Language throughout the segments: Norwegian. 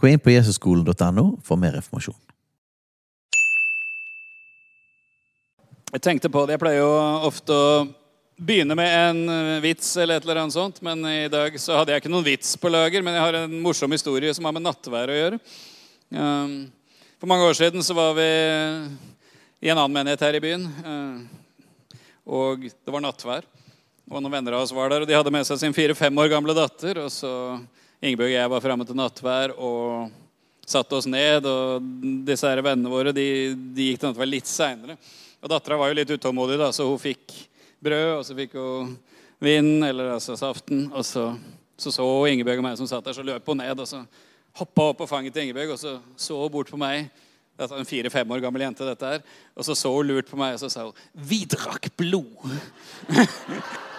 Gå inn på jesusskolen.no for mer informasjon. Jeg tenkte på det. Jeg pleier jo ofte å begynne med en eh, vits eller et eller annet sånt. Men i dag så hadde jeg ikke noen vits på lager, men jeg har en morsom historie som har med nattvær å gjøre. Um, for mange år siden så var vi i en annen menighet her i byen. uh, Og det var nattvær. Og noen venner av oss var der, og de hadde med seg sin fire-fem år gamle datter. Og så Ingebjørg og jeg var framme til nattvær og satte oss ned. Og disse her vennene våre de, de gikk til nattvær litt seinere. Og dattera var jo litt utålmodig, da, så hun fikk brød, og så fikk hun vin, eller altså saften. Og så så, så Ingebjørg og meg som satt der, så løp hun ned. Og så hoppa opp på fanget til Ingebjørg, og så så hun bort på meg. Dette er en fire-fem år gammel jente, dette her. Og så så hun lurt på meg, og så sa hun 'Vi drakk blod'.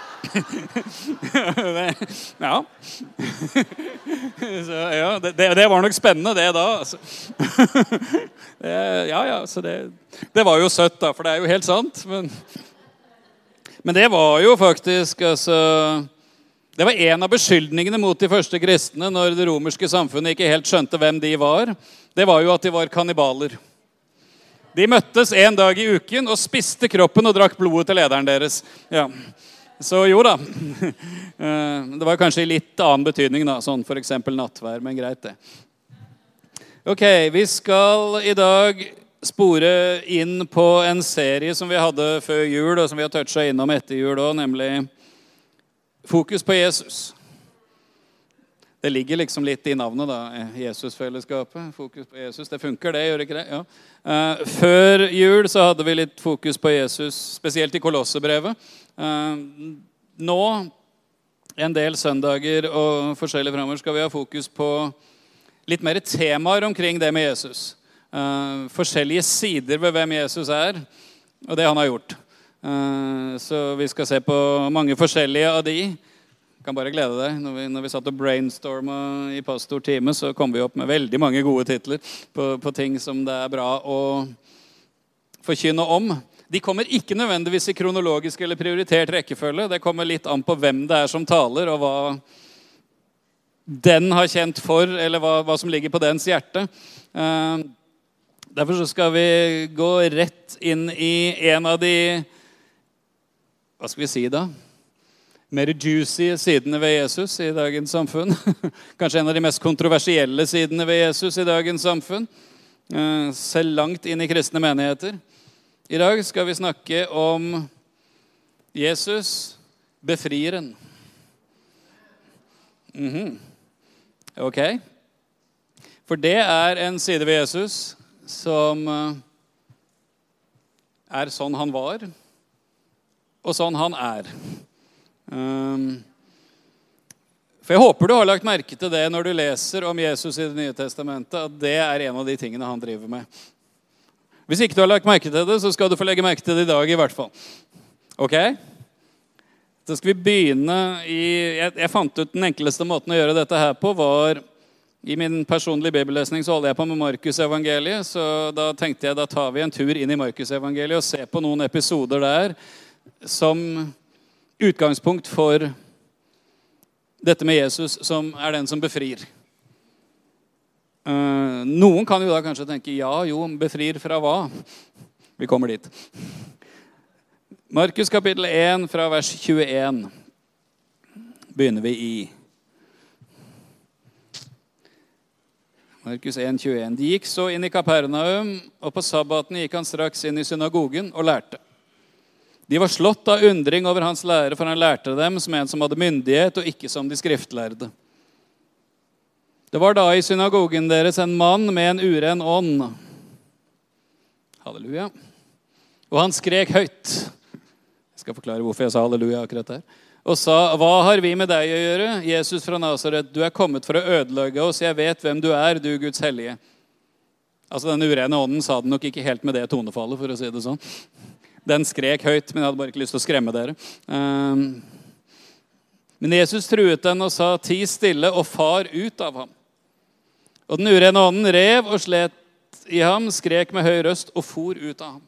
det, ja. Så, ja det, det, var nok spennende, det da. Altså. Det, ja, ja, så det, det var jo søtt, da, for det er jo helt sant. Men, men det var jo faktisk altså, Det var en av beskyldningene mot de første kristne når det romerske samfunnet ikke helt skjønte hvem de var. Det var jo at de var kannibaler. De møttes en dag i uken og spiste kroppen og drakk blodet til lederen deres. Ja. Så jo da. Eh, det var kanskje i litt annen betydning, da, sånn f.eks. nattvær, men greit, det. Ok, vi skal i dag spore inn på en serie som vi hadde før jul, og som vi har toucha innom etter jul òg, nemlig Fokus på Jesus. Det ligger liksom litt i navnet, da. Jesusfellesskapet. Fokus på Jesus. Det funker, det, gjør det ikke det? Ja. Uh, før jul så hadde vi litt fokus på Jesus, spesielt i Kolossebrevet. Uh, nå, en del søndager og forskjellig framover, skal vi ha fokus på litt mer temaer omkring det med Jesus. Uh, forskjellige sider ved hvem Jesus er, og det han har gjort. så vi skal se på mange forskjellige av de kan bare glede deg. Når vi, når vi satt og brainstorma i pastortime, så kom vi opp med veldig mange gode titler på, på, ting som det er bra å forkynne om. De kommer ikke nødvendigvis i kronologisk eller prioritert rekkefølge. Det kommer litt an på hvem det er som taler, og hva den har kjent for, eller hva, hva som ligger på dens hjerte. Uh, derfor skal vi gå rett inn i en av de Hva skal vi si, da? mer juicy sidene ved Jesus i dagens samfunn. Kanskje en av de mest kontroversielle sidene ved Jesus i dagens samfunn. Eh, selv langt inn i kristne menigheter. I dag skal vi snakke om Jesus, befrieren. Mm -hmm. Ok. For det er en side ved Jesus som eh, er sånn han var, og sånn han er. Um, for Jeg håper du har lagt merke til det når du leser om Jesus i Det nye testamentet, at det er en av de tingene han driver med. Hvis ikke du har lagt merke til det, så skal du få legge merke til det i dag. i hvert fall. Ok? Så skal vi begynne i jeg, jeg, fant ut Den enkleste måten å gjøre dette her på var I min personlige bibellesning så holder jeg på med Markusevangeliet. Så da tenkte jeg da tar vi en tur inn i Markusevangeliet og ser på noen episoder der som utgangspunkt for dette med Jesus, som er den som befrir. Uh, noen kan jo da kanskje tenke ja, jo, befrir fra hva? Vi kommer dit. Markus kapittel 1 fra vers 21 begynner vi i. Markus 1, 21. De gikk så inn i Kapernaum, og på sabbaten gikk han straks inn i synagogen og lærte. De var slått av undring over hans lære, for han lærte dem som en som hadde myndighet, og ikke som de skriftlærde. Det var da i synagogen deres en mann med en uren ånd. Halleluja. Og han skrek høyt. Jeg skal forklare hvorfor jeg sa halleluja akkurat der. og sa, 'Hva har vi med deg å gjøre, Jesus fra Nasaret? Du er kommet for å ødelegge oss. Jeg vet hvem du er, du Guds hellige.' Altså, Den urene ånden sa det nok ikke helt med det tonefallet, for å si det sånn. Den skrek høyt, men jeg hadde bare ikke lyst til å skremme dere. Um, men Jesus truet den og sa, 'Ti stille og far ut av ham.' Og den urene ånden rev og slet i ham, skrek med høy røst og for ut av ham.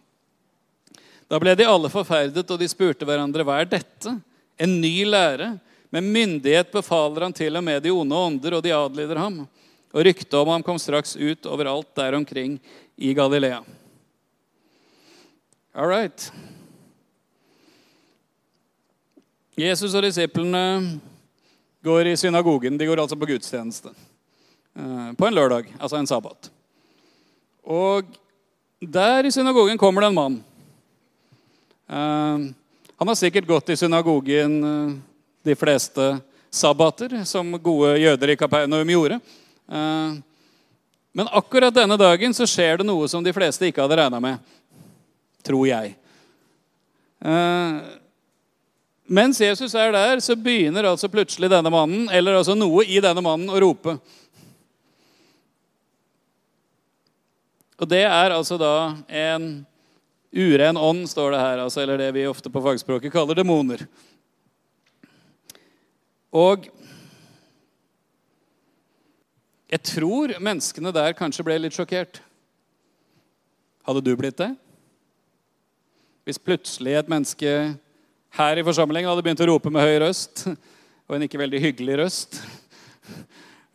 Da ble de alle forferdet, og de spurte hverandre, 'Hva er dette?' En ny lære. Med myndighet befaler han til og med de onde ånder, og de adlyder ham. Og ryktet om ham kom straks ut overalt der omkring i Galilea. All right. Jesus og disiplene går i synagogen. De går altså på gudstjeneste. Eh, på en lørdag, altså en sabbat. Og der i synagogen kommer det en mann. Eh, han har sikkert gått i synagogen eh, de fleste sabbater, som gode jøder i Kapernaum gjorde. Men akkurat denne dagen så skjer det noe som de fleste ikke hadde regna med. Tror jeg. Mens Jesus er der, så begynner altså plutselig denne mannen, eller altså noe i denne mannen, å rope. Og det er altså da en uren ånd, står det her, altså, eller det vi ofte på fagspråket kaller demoner. Og jeg tror menneskene der kanskje ble litt sjokkert. Hadde du blitt det? Hvis plutselig et menneske her i forsamlingen hadde begynt å rope med høy røst, og en ikke veldig hyggelig røst,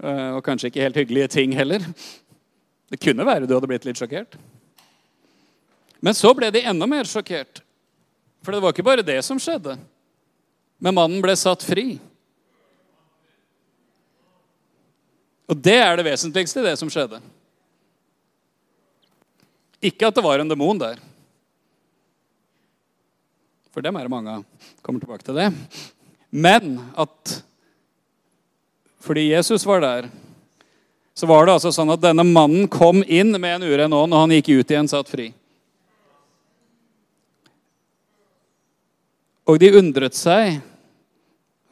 eh, og kanskje ikke helt hyggelige ting heller Det kunne være du hadde blitt litt sjokkert. Men så ble de enda mer sjokkert. For det var ikke bare det som skjedde. Men mannen ble satt fri. Og det er det vesentligste i det som skjedde. Ikke at det var en demon der. For dem er det mange av. Kommer tilbake til det. Men at fordi Jesus var der, så var det altså sånn at denne mannen kom inn med en uren ånd, og han gikk ut igjen satt fri. Og de undret seg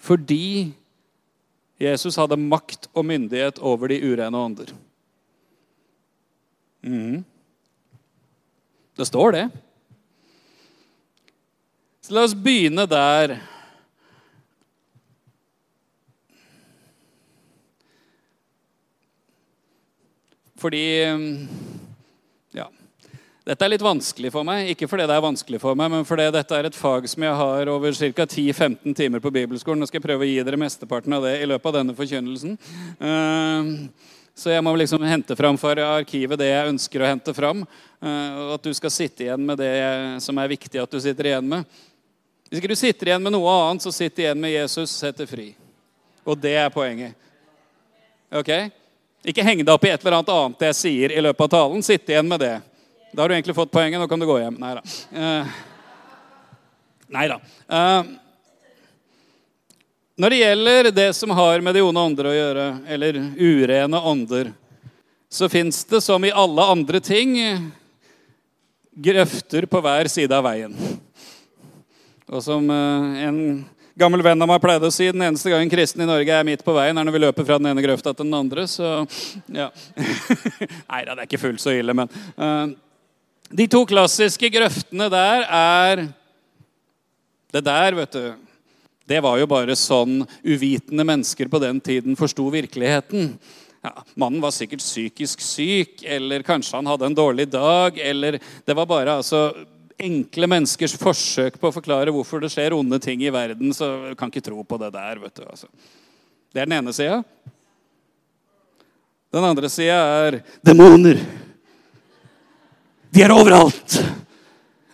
fordi Jesus hadde makt og myndighet over de urene ånder. Mm. Det står det. Så la oss begynne der. Fordi Ja. Dette er litt vanskelig for meg. Ikke fordi det er vanskelig for meg, men fordi dette er et fag som jeg har over ca. 10-15 timer på bibelskolen. Nå skal jeg prøve å gi dere mesteparten av det i løpet av denne forkynnelsen. Ehm, så jeg må liksom hente fram fra arkivet det jeg ønsker å hente fram. Eh, og at du skal sitte igjen med det som er viktig at du sitter igjen med. Hvis ikke du sitter igjen med noe annet, så sitt igjen med Jesus, setter fri. Og det er poenget. Ok? Ikke heng deg opp i et eller annet annet jeg sier i løpet av talen. Sitt igjen med det. Da har du egentlig fått poenget. Nå kan du gå hjem. Nei da. Uh, nei da. Uh, når det gjelder det som har med de onde ånder å gjøre, eller urene ånder, så fins det, som i alle andre ting, grøfter på hver side av veien. Og som eh, en gammel venn av meg pleide å si, den eneste gangen kristen i Norge er midt på veien, er når vi løper fra den ene grøfta til den andre. Så ja. Nei da, det er ikke fullt så ille, men uh, De to klassiske grøftene der er Det der, vet du Det var jo bare sånn uvitende mennesker på den tiden forsto virkeligheten. Ja, mannen var sikkert psykisk syk, eller kanskje han hadde en dårlig dag, eller Det var bare altså enkle menneskers forsøk på å forklare hvorfor det skjer onde ting i verden, så kan ikke tro på det der. vet du. Altså. Det er den ene sida. Den andre sida er demoner. De er overalt.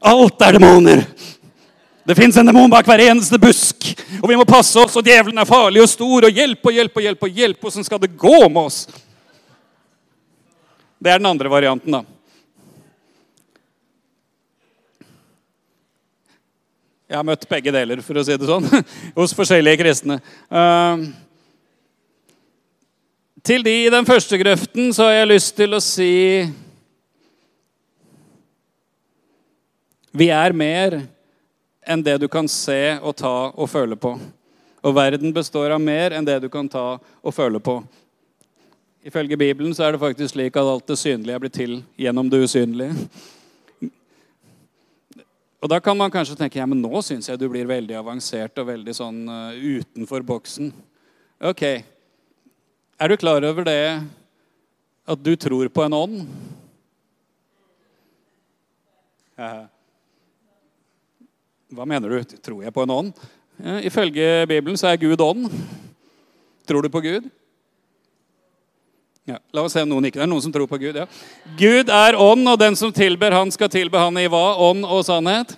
Alt er demoner. Det fins en demon bak hver eneste busk, og vi må passe oss, og djevelen er farlig og stor, og hjelp og hjelp og hjelp og hjelp, åssen skal det gå med oss? Det er den andre varianten, da. Jeg har møtt begge deler, for å si det sånn, hos forskjellige kristne. Uh, til de i den første grøften så har jeg lyst til å si Vi er mer enn det du kan se og ta og føle på. Og verden består av mer enn det du kan ta og føle på. Ifølge Bibelen så er det faktisk slik at alt det synlige er blitt til gjennom det usynlige. Og Da kan man kanskje tenke ja, men nå syns jeg du blir veldig avansert og veldig sånn uh, utenfor boksen. Ok, Er du klar over det at du tror på en ånd? Hva mener du? Tror jeg på en ånd? Ja, ifølge Bibelen så er Gud ånd. Tror du på Gud? Ja, la oss se om noen ikke Det er noen som tror på Gud. ja. Gud er ånd, og den som tilber han, skal tilbe han i hva? Ånd og sannhet.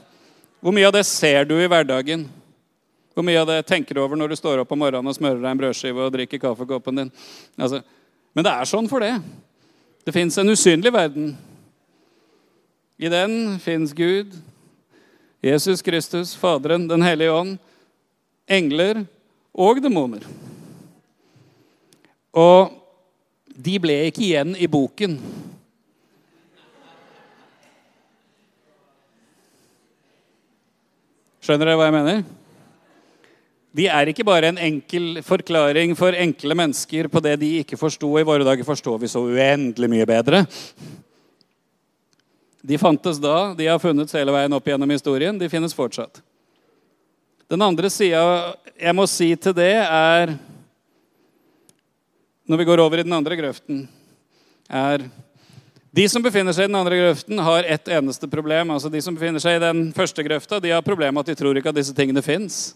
Hvor mye av det ser du i hverdagen? Hvor mye av det tenker du over når du står opp om morgenen og smører deg en brødskive og drikker kaffekoppen din? Altså, men det er sånn for det. Det fins en usynlig verden. I den fins Gud, Jesus Kristus, Faderen, Den hellige ånd, engler og demoner. Og de ble ikke igjen i boken. Skjønner dere hva jeg mener? De er ikke bare en enkel forklaring for enkle mennesker på det de ikke forsto. I våre dager forstår vi så uendelig mye bedre. De fantes da, de har funnet hele veien opp gjennom historien. De finnes fortsatt. Den andre sida jeg må si til det, er når vi går over i den andre grøften, er De som befinner seg i den andre grøften, har ett eneste problem. Altså De som befinner seg i den første grøfta, de har problemet at de tror ikke at disse tingene fins.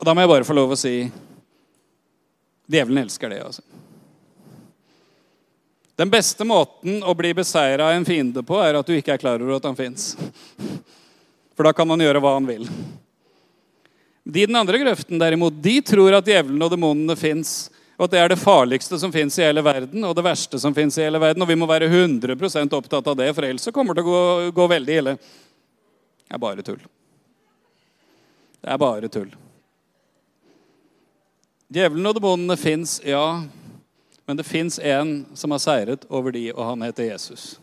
Og da må jeg bare få lov å si Djevelen elsker det, altså. Den beste måten å bli beseira av en fiende på, er at du ikke er klar over at han fins. For da kan han gjøre hva han vil. De i den andre grøften derimot, de tror at djevelen og demonene fins. Og at det er det farligste som fins i hele verden, og det verste som fins i hele verden. Og vi må være 100 opptatt av det, for ellers kommer det til å gå, gå veldig ille. Det er bare tull. Det er bare tull. Djevelen og demonene fins, ja. Men det fins en som har seiret over de, og han heter Jesus.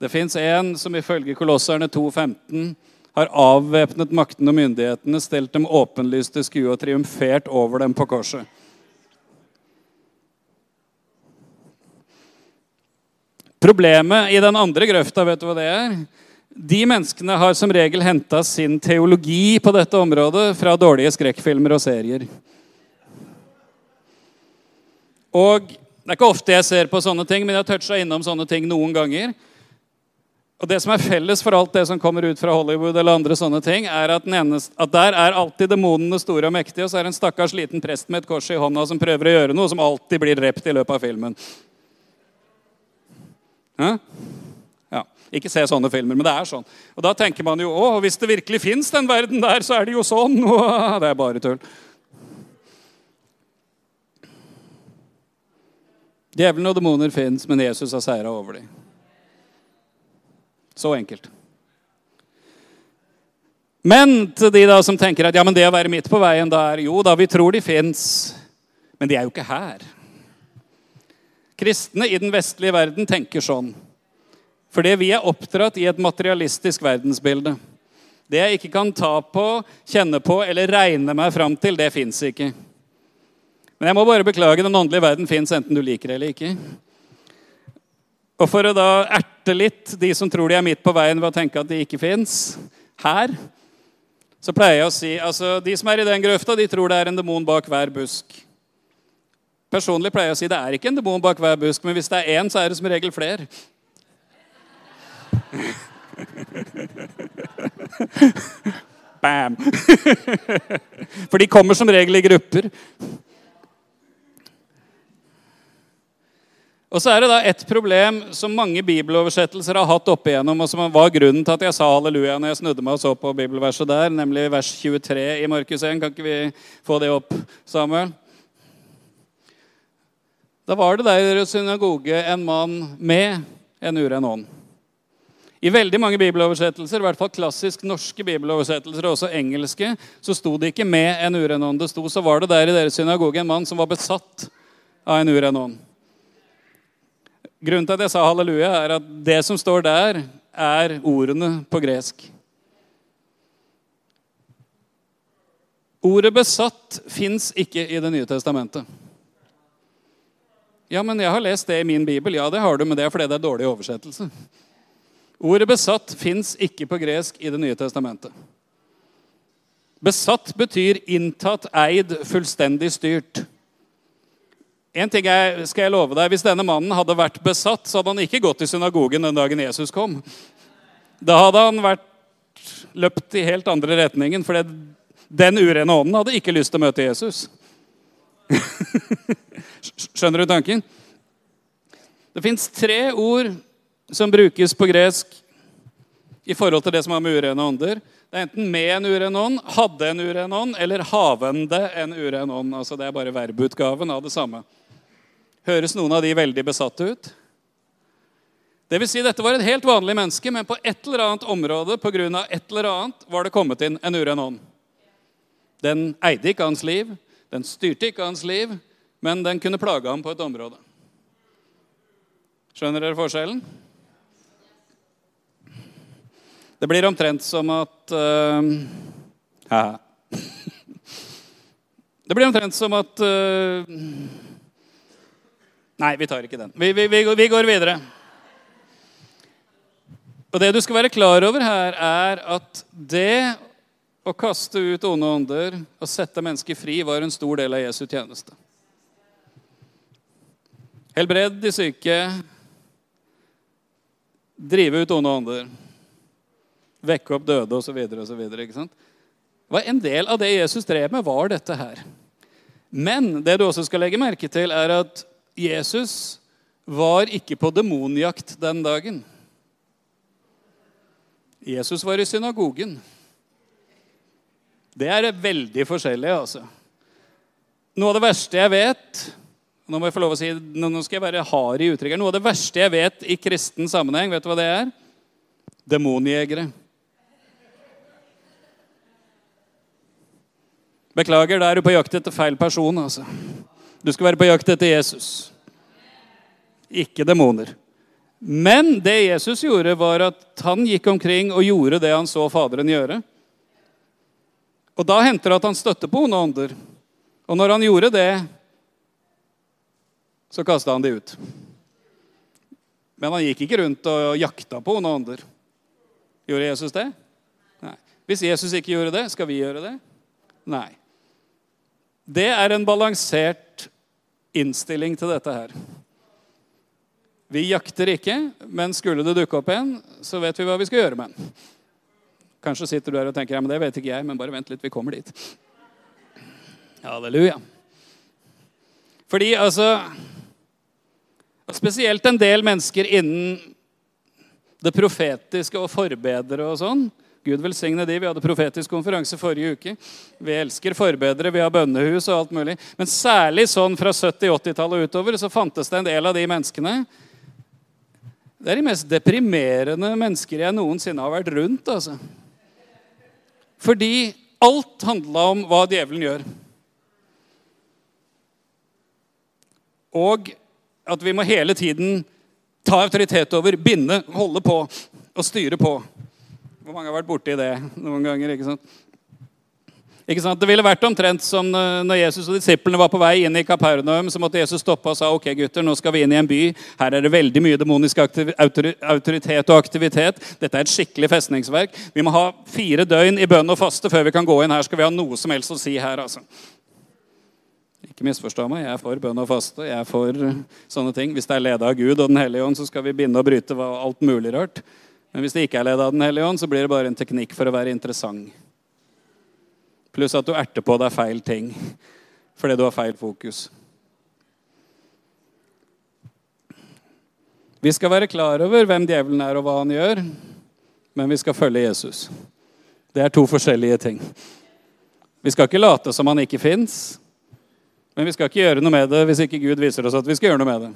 Det fins en som ifølge Kolosserne 2,15 har avvæpnet makten og myndighetene, stelt dem åpenlyst til skue og triumfert over dem på korset. Problemet i den andre grøfta, vet du hva det er? De menneskene har som regel henta sin teologi på dette området fra dårlige skrekkfilmer og serier. Og Det er ikke ofte jeg ser på sånne ting, men jeg har toucha innom sånne ting noen ganger. Og Det som er felles for alt det som kommer ut fra Hollywood, eller andre sånne ting, er at, eneste, at der er alltid demonene store og mektige, og så er det en stakkars liten prest med et kors i hånda som prøver å gjøre noe, som alltid blir drept i løpet av filmen. Hæ? Ja, Ikke se sånne filmer, men det er sånn. Og Da tenker man jo å, hvis det virkelig fins den verden der, så er det jo sånn. Og det er bare tull. Djevelen og demoner fins, men Jesus har seira over dem. Så enkelt. Men til de da som tenker at ja, men det å være midt på veien da er Jo da, vi tror de fins, men de er jo ikke her. Kristne i den vestlige verden tenker sånn. Fordi vi er oppdratt i et materialistisk verdensbilde. Det jeg ikke kan ta på, kjenne på eller regne meg fram til, det fins ikke. Men jeg må bare beklage, den åndelige verden fins enten du liker det eller ikke. Og for å da erte litt de som tror de er midt på veien ved å tenke at de ikke fins her, så pleier jeg å si altså de som er i den grøfta, de tror det er en demon bak hver busk. Personlig pleier jeg å si det er ikke en demon bak hver busk, men hvis det er én, så er det som regel flere. Bam! For de kommer som regel i grupper. Og så er det da et problem som mange bibeloversettelser har hatt opp igjennom, og som var grunnen til at jeg sa halleluja når jeg snudde meg og så på bibelverset der, nemlig vers 23 i Markus 1. Kan ikke vi få det opp, Samuel? Da var det der i synagoge en mann med en uren ånd. I veldig mange bibeloversettelser, i hvert fall klassisk norske bibeloversettelser, og også engelske, så sto det ikke 'med en uren ånd'. Det sto så var det der i deres synagoge en mann som var besatt av en uren ånd. Grunnen til at jeg sa halleluja, er at det som står der, er ordene på gresk. Ordet 'besatt' fins ikke i Det nye testamentet. Ja, men jeg har lest det i min bibel. Ja, det har du, men det er fordi det er dårlig oversettelse. Ordet 'besatt' fins ikke på gresk i Det nye testamentet. Besatt betyr inntatt, eid, fullstendig styrt. En ting jeg, skal jeg love deg, Hvis denne mannen hadde vært besatt, så hadde han ikke gått i synagogen den dagen Jesus kom. Da hadde han vært løpt i helt andre retningen, for den urene ånden hadde ikke lyst til å møte Jesus. Skjønner du tanken? Det fins tre ord som brukes på gresk i forhold til det som har med urene ånder. Det er enten med en uren ånd, hadde en uren ånd, eller havende en uren ånd. Altså Det er bare verbutgaven av det samme. Høres noen av de veldig besatte ut? Det vil si, Dette var et helt vanlig menneske, men på et eller annet område på grunn av et eller annet, var det kommet inn en uren ånd. Den eide ikke hans liv, den styrte ikke hans liv, men den kunne plage ham på et område. Skjønner dere forskjellen? Det blir omtrent som at uh, Det blir omtrent som at uh, Nei, vi tar ikke den. Vi, vi, vi, går videre. Og Det du skal være klar over her, er at det å kaste ut onde ånder og sette mennesker fri var en stor del av Jesu tjeneste. Helbred de syke, drive ut onde ånder vekke opp døde osv. En del av det Jesus drev med, var dette her. Men det du også skal legge merke til, er at Jesus var ikke på demonjakt den dagen. Jesus var i synagogen. Det er veldig forskjellig, altså. Noe av det verste jeg vet Nå må jeg få lov å si, nå skal jeg være hard i uttrykket. Noe av det verste jeg vet i kristen sammenheng, vet du hva det er? Demonjegere. Beklager, da er du på jakt etter feil person. altså. Du skal være på jakt etter Jesus, ikke demoner. Men det Jesus gjorde, var at han gikk omkring og gjorde det han så Faderen gjøre. Og Da hendte det at han støtte på onde ånder. Og når han gjorde det, så kasta han de ut. Men han gikk ikke rundt og jakta på onde ånder. Gjorde Jesus det? Nei. Hvis Jesus ikke gjorde det, skal vi gjøre det? Nei. Det er en balansert innstilling til dette her. Vi jakter ikke, men skulle det dukke opp en, så vet vi hva vi skal gjøre med den. Kanskje sitter du her og tenker ja, men det vet ikke jeg, men bare vent litt, vi kommer dit. Halleluja. Fordi altså Spesielt en del mennesker innen det profetiske og forbedere og sånn Gud velsigne de. Vi hadde profetisk konferanse forrige uke. Vi elsker forbedere, vi har bønnehus og alt mulig. Men særlig sånn fra 70-80-tallet og utover så fantes det en del av de menneskene Det er de mest deprimerende mennesker jeg noensinne har vært rundt. altså. Fordi alt handla om hva djevelen gjør. Og at vi må hele tiden ta autoritet over, binde, holde på og styre på. Hvor mange har vært borti det noen ganger? ikke sant? Ikke sant? Det ville vært omtrent som når Jesus og disiplene var på vei inn i Kapernaum. Så måtte Jesus stoppe og sa ok gutter, nå skal vi inn i en by. Her er det veldig mye demonisk autoritet og aktivitet. Dette er et skikkelig festningsverk. Vi må ha fire døgn i bønn og faste før vi kan gå inn. Her skal vi ha noe som helst å si her. altså. Ikke misforstå meg, jeg er for bønn og faste. Jeg er for sånne ting. Hvis det er ledet av Gud og Den hellige ånd, så skal vi binde og bryte alt mulig rart. Men hvis det ikke er ledet av Den hellige ånd, så blir det bare en teknikk for å være interessant. Pluss at du erter på deg feil ting fordi du har feil fokus. Vi skal være klar over hvem djevelen er og hva han gjør, men vi skal følge Jesus. Det er to forskjellige ting. Vi skal ikke late som han ikke fins, men vi skal ikke gjøre noe med det hvis ikke Gud viser oss at vi skal gjøre noe med det.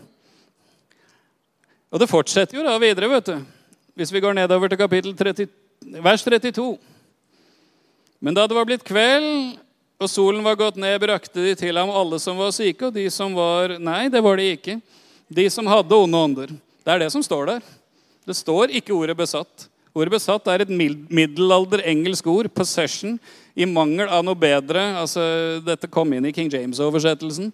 Og det fortsetter jo da videre, vet du. Hvis vi går nedover til kapittel 30, vers 32. Men da det var blitt kveld og solen var gått ned, brakte de til ham alle som var syke, og de som var Nei, det var de ikke. De som hadde onde ånder. Det er det som står der. Det står ikke ordet 'besatt'. Ordet besatt er et middelalder engelsk ord, 'possession', i mangel av noe bedre. Altså, dette kom inn i King James-oversettelsen.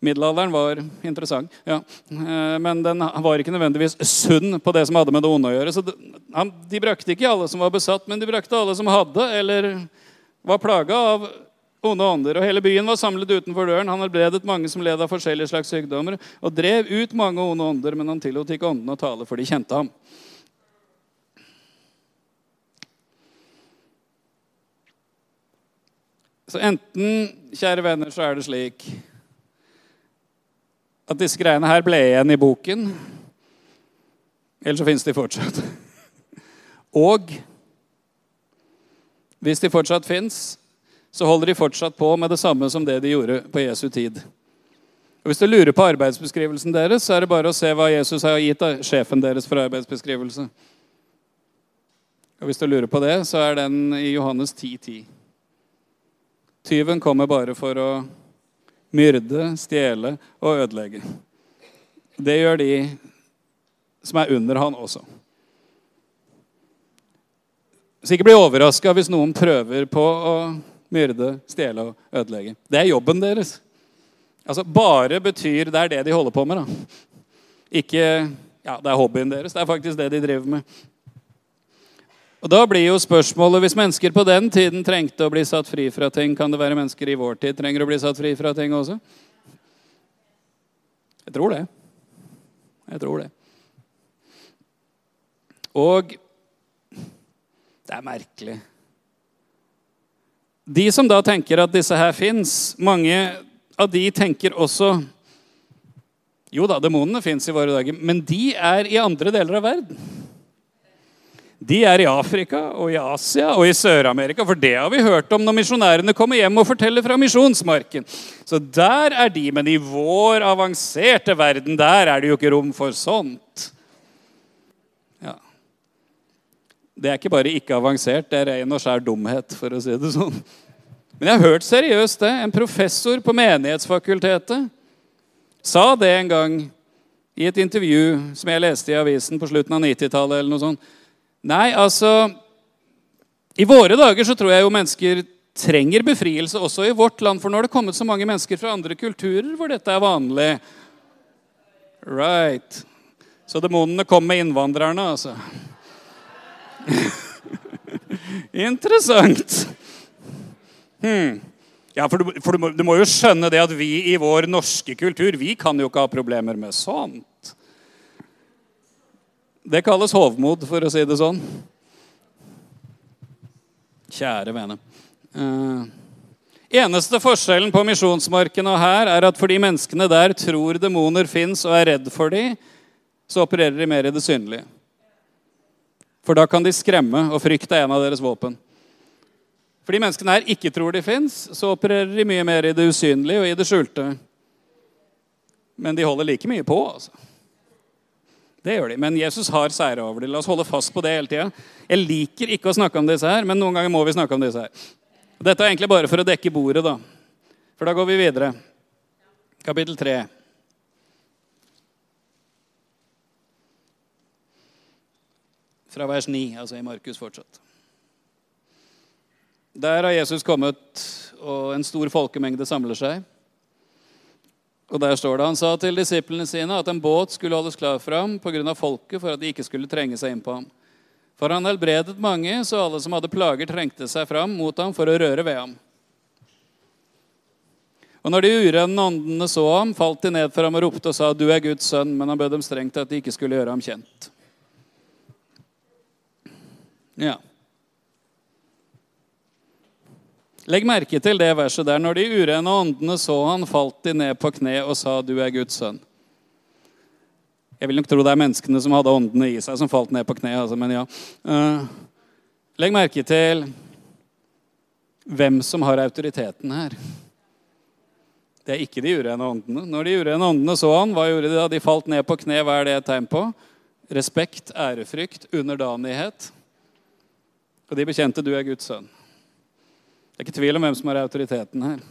Middelalderen var interessant, ja. Eh, men den var ikke nødvendigvis sunn på det som hadde med det onde å gjøre. Så de brakte ikke alle som var besatt, men de brakte alle som hadde eller var plaga av onde ånder. Og hele byen var samlet utenfor døren. Han helbredet mange som led av forskjellige slags sykdommer, og drev ut mange onde ånder, men han tillot ikke åndene å tale, for de kjente ham. Så enten, kjære venner, så er det slik at disse greiene her ble igjen i boken. Eller så finnes de fortsatt. Og hvis de fortsatt fins, så holder de fortsatt på med det samme som det de gjorde på Jesu tid. Og Hvis du lurer på arbeidsbeskrivelsen deres, så er det bare å se hva Jesus har gitt av sjefen deres for arbeidsbeskrivelse. Og Hvis du lurer på det, så er den i Johannes 10.10. 10. Tyven kommer bare for å myrde, stjele og ødelegge. Det gjør de som er under han også. Så ikke bli overraska hvis noen prøver på å myrde, stjele og ødelegge. Det er jobben deres. Altså, Bare betyr det er det de holder på med. da. Ikke ja, det er hobbyen deres. Det er faktisk det de driver med. Og Da blir jo spørsmålet hvis mennesker på den tiden trengte å bli satt fri fra ting, kan det være mennesker i vår tid trenger å bli satt fri fra ting også? Jeg tror det. Jeg tror det. Og det er merkelig. De som da tenker at disse her fins, mange av de tenker også Jo da, demonene fins i våre dager, men de er i andre deler av verden de er i Afrika og i Asia og i Sør-Amerika. For det har vi hørt om når misjonærene kommer hjem og forteller fra misjonsmarken. Så der er de, men i vår avanserte verden, der er det jo ikke rom for sånt. Ja. Det er ikke bare ikke avansert, det er ren og skjær dumhet, for å si det sånn. Men jeg har hørt seriøst det. En professor på Menighetsfakultetet sa det en gang i et intervju som jeg leste i avisen på slutten av 90-tallet. eller noe sånt. Nei, altså I våre dager så tror jeg jo mennesker trenger befrielse også i vårt land. For nå har det kommet så mange mennesker fra andre kulturer hvor dette er vanlig. Right. Så demonene kom med innvandrerne, altså. Interessant. Hmm. Ja, for, du, for du, må, du, må, jo skjønne det at vi i vår norske kultur vi kan jo ikke ha problemer med sånt. Det kalles hovmod, for å si det sånn. Kjære vene. Uh, eneste forskjellen på misjonsmarken og her er at fordi menneskene der tror demoner fins og er redd for dem, så opererer de mer i det synlige. For da kan de skremme, og frykt er en av deres våpen. Fordi menneskene her ikke tror de fins, så opererer de mye mer i det usynlige og i det skjulte. Men de holder like mye på, altså. Det gjør de. Men Jesus har seire over dem. La oss holde fast på det hele tida. Jeg liker ikke å snakke om disse her, men noen ganger må vi snakke om disse her. Dette er egentlig bare for å dekke bordet, da. For da går vi videre. Kapittel 3. Fra vers 9, altså i Markus fortsatt. Der har Jesus kommet, og en stor folkemengde samler seg. Og der står det, Han sa til disiplene sine at en båt skulle holdes klar for ham pga. folket, for at de ikke skulle trenge seg inn på ham. For han helbredet mange, så alle som hadde plager, trengte seg fram mot ham for å røre ved ham. Og når de urene åndene så ham, falt de ned for ham og ropte og sa, 'Du er Guds sønn', men han bød dem strengt at de ikke skulle gjøre ham kjent. Ja. Legg merke til det verset der. Når de urene åndene så han, falt de ned på kne og sa, 'Du er Guds sønn'. Jeg vil nok tro det er menneskene som hadde åndene i seg, som falt ned på kne. Altså, men ja. Uh, legg merke til hvem som har autoriteten her. Det er ikke de urene åndene. Når de urene åndene så han, hva gjorde de da? De falt ned på kne. Hva er det et tegn på? Respekt, ærefrykt, underdanighet. Og de bekjente du er Guds sønn. Det er ikke tvil om hvem som har autoriteten her.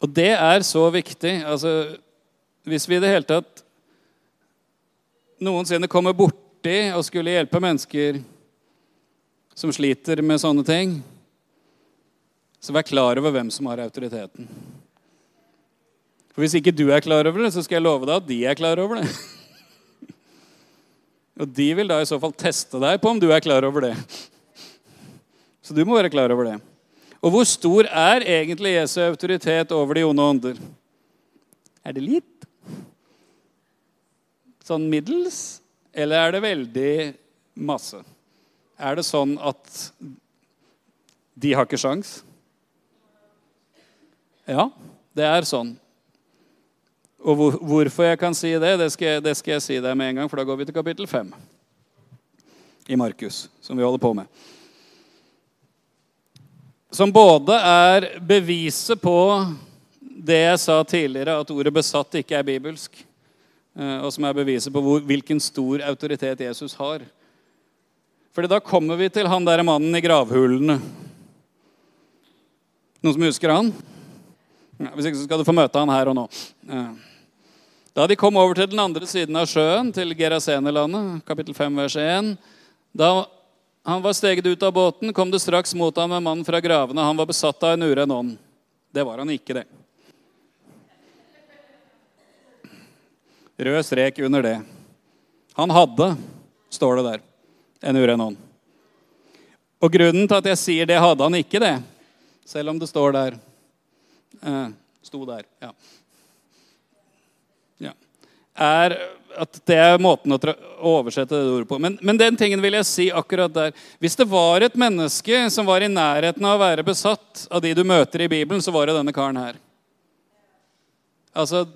Og det er så viktig. Altså, hvis vi i det hele tatt noensinne kommer borti og skulle hjelpe mennesker som sliter med sånne ting, så vær klar over hvem som har autoriteten. For Hvis ikke du er klar over det, så skal jeg love deg at de er klar over det. Og de vil da i så fall teste deg på om du er klar over det. Så du må være klar over det. Og hvor stor er egentlig Jesu autoritet over de onde ånder? Er det litt? Sånn middels? Eller er det veldig masse? Er det sånn at de har ikke sjans? Ja, det er sånn. Og hvor, hvorfor jeg kan si det, det skal, det skal jeg si deg med en gang, for da går vi til kapittel 5 i Markus, som vi holder på med. Som både er beviset på det jeg sa tidligere, at ordet 'besatt' ikke er bibelsk, eh, og som er beviset på hvor, hvilken stor autoritet Jesus har. Fordi da kommer vi til han derre mannen i gravhulene. Noen som husker han? Ja, hvis ikke så skal du få møte han her og nå. Da de kom over til den andre siden av sjøen, til Gerasenelandet, kapittel 5, vers 1 Da han var steget ut av båten, kom det straks mot ham en mann fra gravene. Han var besatt av en uren ånd. Det var han ikke, det. Rød strek under det. Han hadde, står det der, en uren ånd. Og grunnen til at jeg sier det, hadde han ikke det, selv om det står der. Eh, sto der, ja er at det er måten å oversette det ordet på. Men, men, den tingen vil jeg si akkurat der. Hvis det var et menneske som var i nærheten av å være besatt av de du møter i Bibelen, så var det denne karen her. Altså,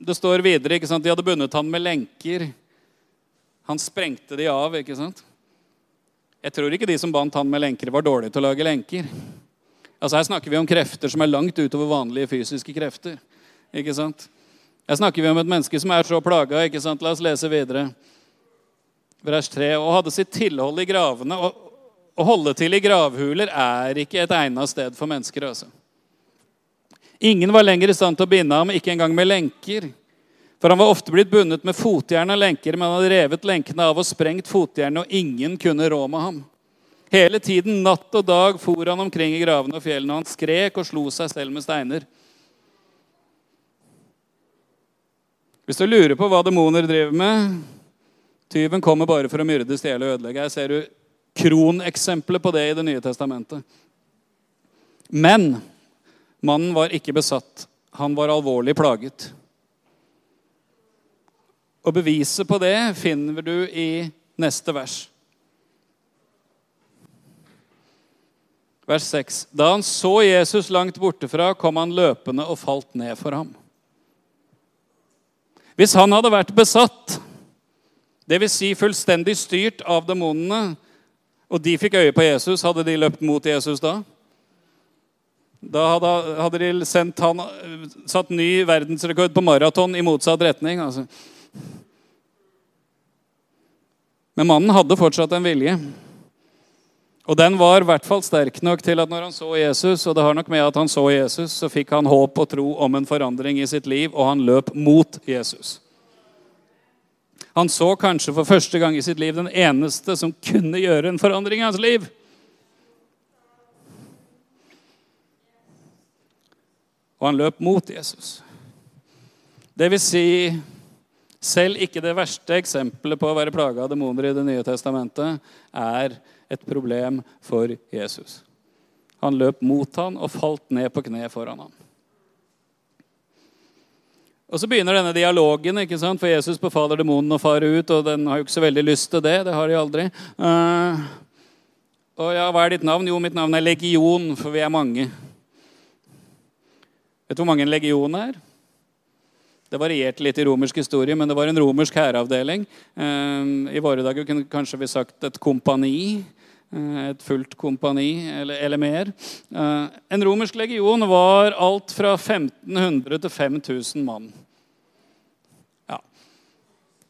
Det står videre ikke sant? De hadde bundet han med lenker. Han sprengte de av. ikke sant? Jeg tror ikke de som bandt han med lenker, var dårlige til å lage lenker. Altså Her snakker vi om krefter som er langt utover vanlige fysiske krefter. ikke sant? Her snakker vi om et menneske som er så plaga. ikke sant? La oss lese videre. Vers 3. Og hadde sitt tilhold i gravene. Å holde til i gravhuler er ikke et egnet sted for mennesker. altså. Ingen var lenger i stand til å binde ham, ikke engang med lenker. For han var ofte blitt bundet med fotjern og lenker, men han hadde revet lenkene av og sprengt fotjernet, og ingen kunne rå med ham. Hele tiden, natt og dag, for han omkring i gravene og fjellene, og han skrek og slo seg selv med steiner. Hvis du lurer på hva demoner driver med Tyven kommer bare for å myrde, stjele og ødelegge. Her ser du kroneksempelet på det i Det nye testamentet. Men mannen var ikke besatt. Han var alvorlig plaget. Og beviset på det finner du i neste vers. Vers 6. Da han så Jesus langt borte fra, kom han løpende og falt ned for ham. Hvis han hadde vært besatt, dvs. Si fullstendig styrt av demonene, og de fikk øye på Jesus, hadde de løpt mot Jesus da? Da hadde, hadde de sendt han, satt ny verdensrekord på maraton i motsatt retning. Altså. Men mannen hadde fortsatt en vilje. Og den var i hvert fall sterk nok til at når han så Jesus, og det har nok med at han så Jesus, så fikk han håp og tro om en forandring i sitt liv, og han løp mot Jesus. Han så kanskje for første gang i sitt liv den eneste som kunne gjøre en forandring i hans liv. Og han løp mot Jesus. Det vil si selv ikke det verste eksempelet på å være plaga av demoner i Det nye testamentet er et problem for Jesus. Han løp mot han og falt ned på kne foran han. Og Så begynner denne dialogen, ikke sant? for Jesus befaler demonen å fare ut. og Den har jo ikke så veldig lyst til det. Det har de aldri. Uh, og ja, Hva er ditt navn? Jo, mitt navn er Legion, for vi er mange. Vet du hvor mange en legion er? Det varierte litt i romersk historie, men det var en romersk hæravdeling. Uh, I våre dager kunne kanskje vi sagt et kompani. Eh, et fullt kompani eller, eller mer. Eh, en romersk legion var alt fra 1500 til 5000 mann. Ja.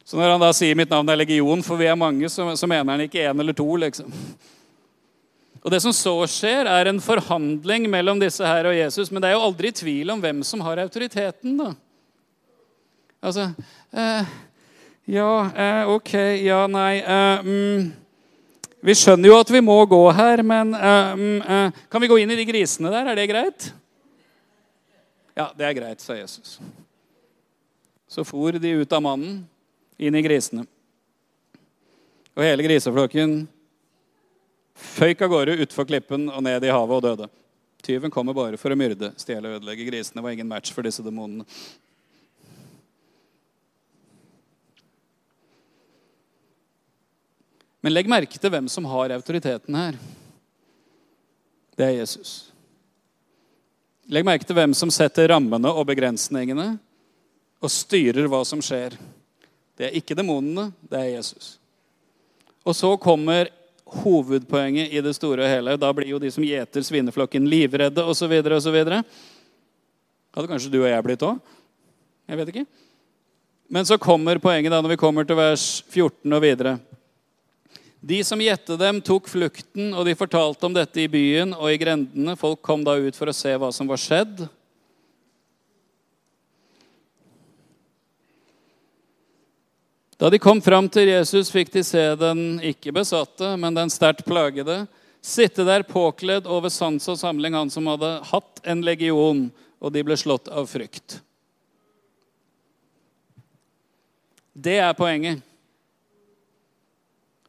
Så når han da sier 'mitt navn er legion', for vi er mange, så, så mener han ikke én eller to. liksom. Og Det som så skjer, er en forhandling mellom disse her og Jesus. Men det er jo aldri tvil om hvem som har autoriteten. da. Altså eh, Ja, eh, ok, ja, nei eh, mm, Vi skjønner jo at vi må gå her, men uh, eh, kan vi gå inn i de grisene der? Er det greit? Ja, det er greit, sa Jesus. Så for de ut av mannen, inn i grisene. Og hele griseflokken føyk av gårde utfor klippen og ned i havet og døde. Tyven kommer bare for å myrde, stjele og ødelegge. Grisene var ingen match for disse demonene. Men legg merke til hvem som har autoriteten her. Det er Jesus. Legg merke til hvem som setter rammene og begrensningene og styrer hva som skjer. Det er ikke demonene, det er Jesus. Og så kommer hovedpoenget i det store og hele. Da blir jo de som gjeter svineflokken, livredde osv. osv. Hadde kanskje du og jeg blitt òg? Jeg vet ikke. Men så kommer poenget da når vi kommer til vers 14 og videre. De som gjette dem, tok flukten, og de fortalte om dette i byen og i grendene. Folk kom da ut for å se hva som var skjedd. Da de kom fram til Jesus, fikk de se den ikke besatte, men den sterkt plagede, sitte der påkledd over sans og samling, han som hadde hatt en legion, og de ble slått av frykt. Det er poenget.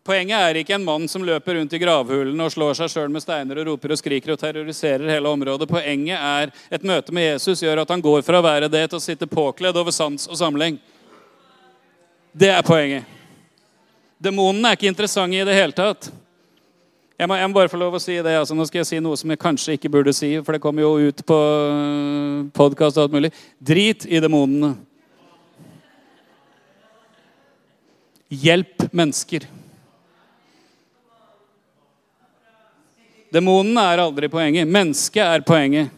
Poenget er ikke en mann som løper rundt i gravhulene og slår seg sjøl med steiner og roper og skriker og terroriserer hele området. Poenget er et møte med Jesus gjør at han går fra å være det til å sitte påkledd over sans og samling. Det er poenget. Demonene er ikke interessante i det hele tatt. Jeg må, jeg må, bare få lov å si det. Altså, nå skal jeg si noe som jeg kanskje ikke burde si, for det kommer jo ut på øh, podkast og alt mulig. Drit i demonene. Hjelp mennesker. Demonene er aldri poenget. Mennesket er poenget.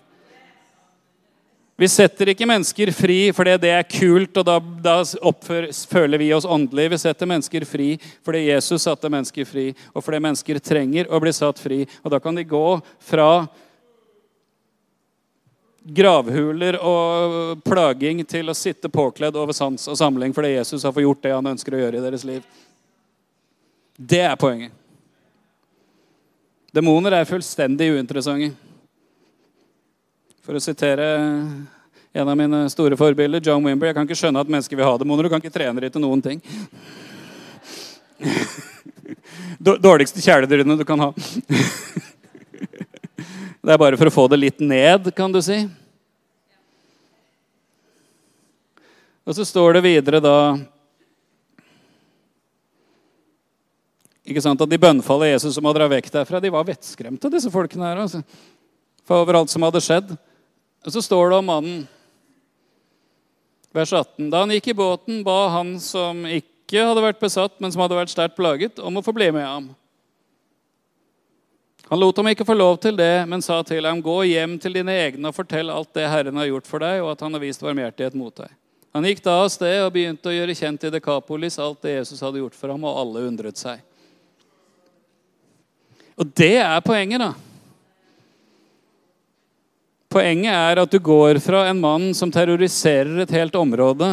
Vi setter ikke mennesker fri fordi det er kult, og da, da oppfører, føler vi oss åndelige. Vi setter mennesker fri fordi Jesus satte mennesker fri, og fordi mennesker trenger å bli satt fri. Og da kan de gå fra gravhuler og plaging til å sitte påkledd over sans og samling fordi Jesus har fått gjort det han ønsker å gjøre i deres liv. Det er poenget. Demoner er fullstendig uinteressante. For å sitere en av mine store forbilder, John Wimber Jeg kan ikke skjønne at mennesker vil ha demoner. Du kan ikke trene dem til noen ting. Dårligste kjæledyrene du kan ha. Det er bare for å få det litt ned, kan du si. Og så står det videre da ikke sant, at De bønnfaller Jesus om å dra vekk derfra. De var vettskremte, disse folkene her. Altså. For overalt som hadde skjedd. Og så står det om mannen, vers 18. Da han gikk i båten, ba han som ikke hadde vært besatt, men som hadde vært sterkt plaget, om å få bli med ham. Han lot ham ikke få lov til det, men sa til ham, gå hjem til dine egne og fortell alt det Herren har gjort for deg, og at han har vist varmhjertighet mot deg. Han gikk da av sted og begynte å gjøre kjent i Dekapolis alt det Jesus hadde gjort for ham, og alle undret seg. Og det er poenget, da. Poenget er at du går fra en mann som terroriserer et helt område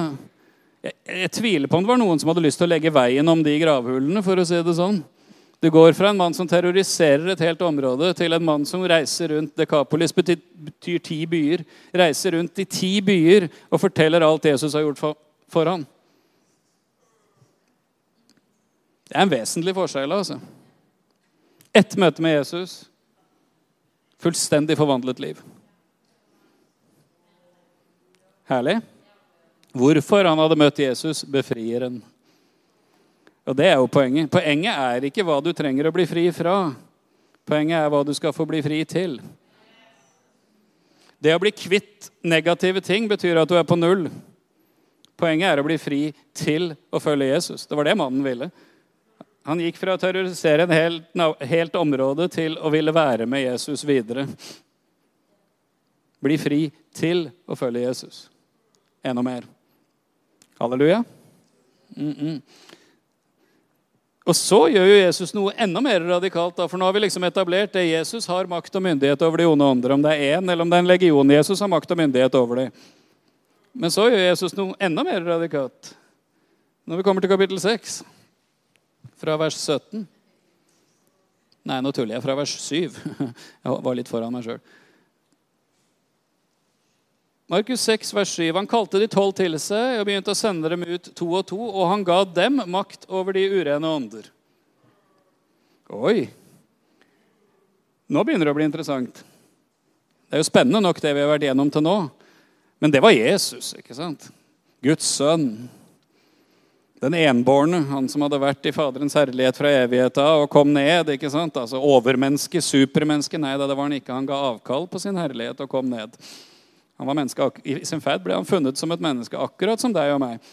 jeg, jeg, tviler på om det var noen som hadde lyst til å legge veien om de gravhullene. for å si det sånn. Du går fra en mann som terroriserer et helt område, til en mann som reiser rundt Dekapolis betyr, betyr ti byer. Reiser rundt i ti byer og forteller alt Jesus har gjort for, for ham. Det er en vesentlig forskjell. altså. Ett møte med Jesus, fullstendig forvandlet liv. Herlig. Hvorfor han hadde møtt Jesus, befrieren. Og det er jo poenget. Poenget er ikke hva du trenger å bli fri fra. Poenget er hva du skal få bli fri til. Det å bli kvitt negative ting betyr at du er på null. Poenget er å bli fri til å følge Jesus. Det var det mannen ville. Han gikk fra å terrorisere en helt, helt område til å ville være med Jesus videre. Bli fri til å følge Jesus enda mer. Halleluja. Mm -mm. Og så gjør jo Jesus noe enda mer radikalt. Da, for nå har vi liksom etablert det Jesus har makt og myndighet over de onde ånder. Om det er én eller om det er en legion. Jesus har makt og myndighet over dem. Men så gjør Jesus noe enda mer radikalt. Når vi kommer til kapittel 6, fra vers 17 Nei, nå tuller jeg. Fra vers 7. Jeg var litt foran meg sjøl. Markus 6, vers 7. Han kalte de tolv til seg og begynte å sende dem ut to og to, og han ga dem makt over de urene ånder. Oi! Nå begynner det å bli interessant. Det er jo spennende nok, det vi har vært gjennom til nå. Men det var Jesus, ikke sant? Guds sønn. Den enbårne, han som hadde vært i Faderens herlighet fra evigheta og kom ned. ikke sant? Altså Overmenneske, supermenneske. Nei da, det var han ikke. Han ga avkall på sin herlighet og kom ned. Han var menneske, I sin ferd ble han funnet som et menneske, akkurat som deg og meg.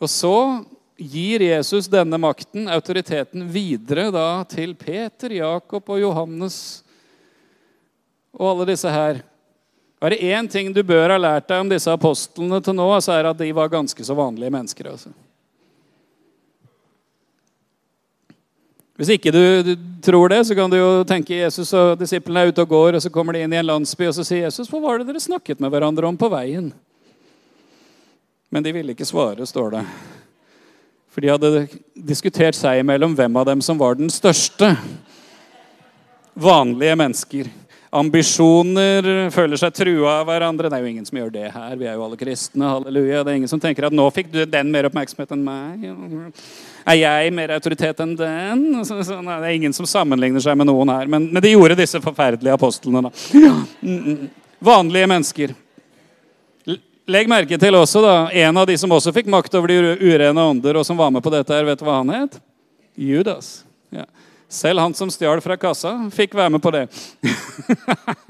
Og så gir Jesus denne makten, autoriteten, videre da til Peter, Jakob og Johannes og alle disse her. Er det én ting du bør ha lært deg om disse apostlene til nå, så er det at de var ganske så vanlige mennesker. altså. Hvis ikke du, tror det, så kan du jo tenke Jesus og disiplene er ute og går, og så kommer de inn i en landsby, og så sier Jesus, 'Hva var det dere snakket med hverandre om på veien?' Men de ville ikke svare, står det. For de hadde diskutert seg imellom hvem av dem som var den største. Vanlige mennesker. Ambisjoner, føler seg trua av hverandre. Det er jo ingen som gjør det her. Vi er jo alle kristne. halleluja. Det er ingen som tenker at 'nå fikk du den mer oppmerksomhet enn meg'. Er jeg mer autoritet enn den? Så, så, nei, det er ingen som sammenligner seg med noen her. Men, men de gjorde disse forferdelige apostlene. da. Mm, mm. Vanlige mennesker. Legg merke til også da, en av de som også fikk makt over de urene ånder, og som var med på dette. her, Vet du hva han het? Judas. Ja. Selv han som stjal fra kassa, fikk være med på det.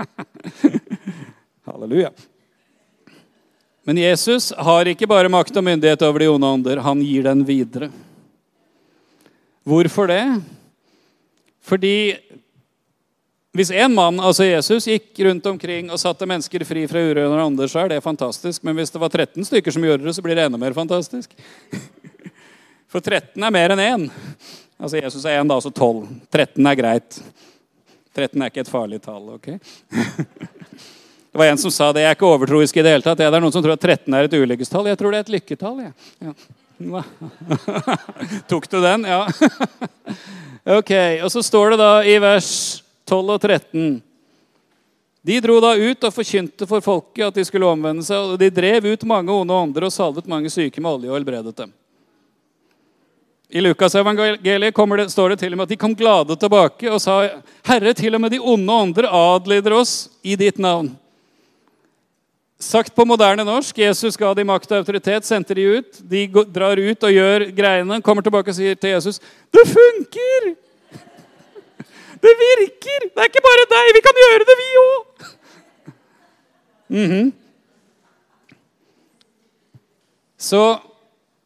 Halleluja. Men Jesus har ikke bare makt og myndighet over de onde ånder. Han gir den videre. Hvorfor det? Fordi hvis én mann, altså Jesus, gikk rundt omkring og satte mennesker fri fra urene ånder, så er det fantastisk. Men hvis det var 13 stykker som gjorde det, så blir det enda mer fantastisk. For 13 er mer enn én. Altså Jesus er én, da, altså 12. 13 er greit. 13 er ikke et farlig tall. ok? Det var en som sa det. Jeg er ikke overtroisk i det hele tatt. Det er noen som tror at 13 er et ulykkestall. Jeg tror det er et lykketall. Ja. Ja. Tok du den? Ja. ok, Og så står det da i vers 12 og 13 De dro da ut og forkynte for folket at de skulle omvende seg. Og de drev ut mange onde ånder og salvet mange syke med olje og helbredet dem. I Lukasevangeliet står det til og med at de kom glade tilbake og sa, 'Herre, til og med de onde ånder adlyder oss i ditt navn.' Sagt på moderne norsk Jesus ga de makt og autoritet, sendte de ut. De drar ut og gjør greiene, kommer tilbake og sier til Jesus Det funker! Det virker! Det er ikke bare deg. Vi kan gjøre det, vi òg! Mm -hmm. Så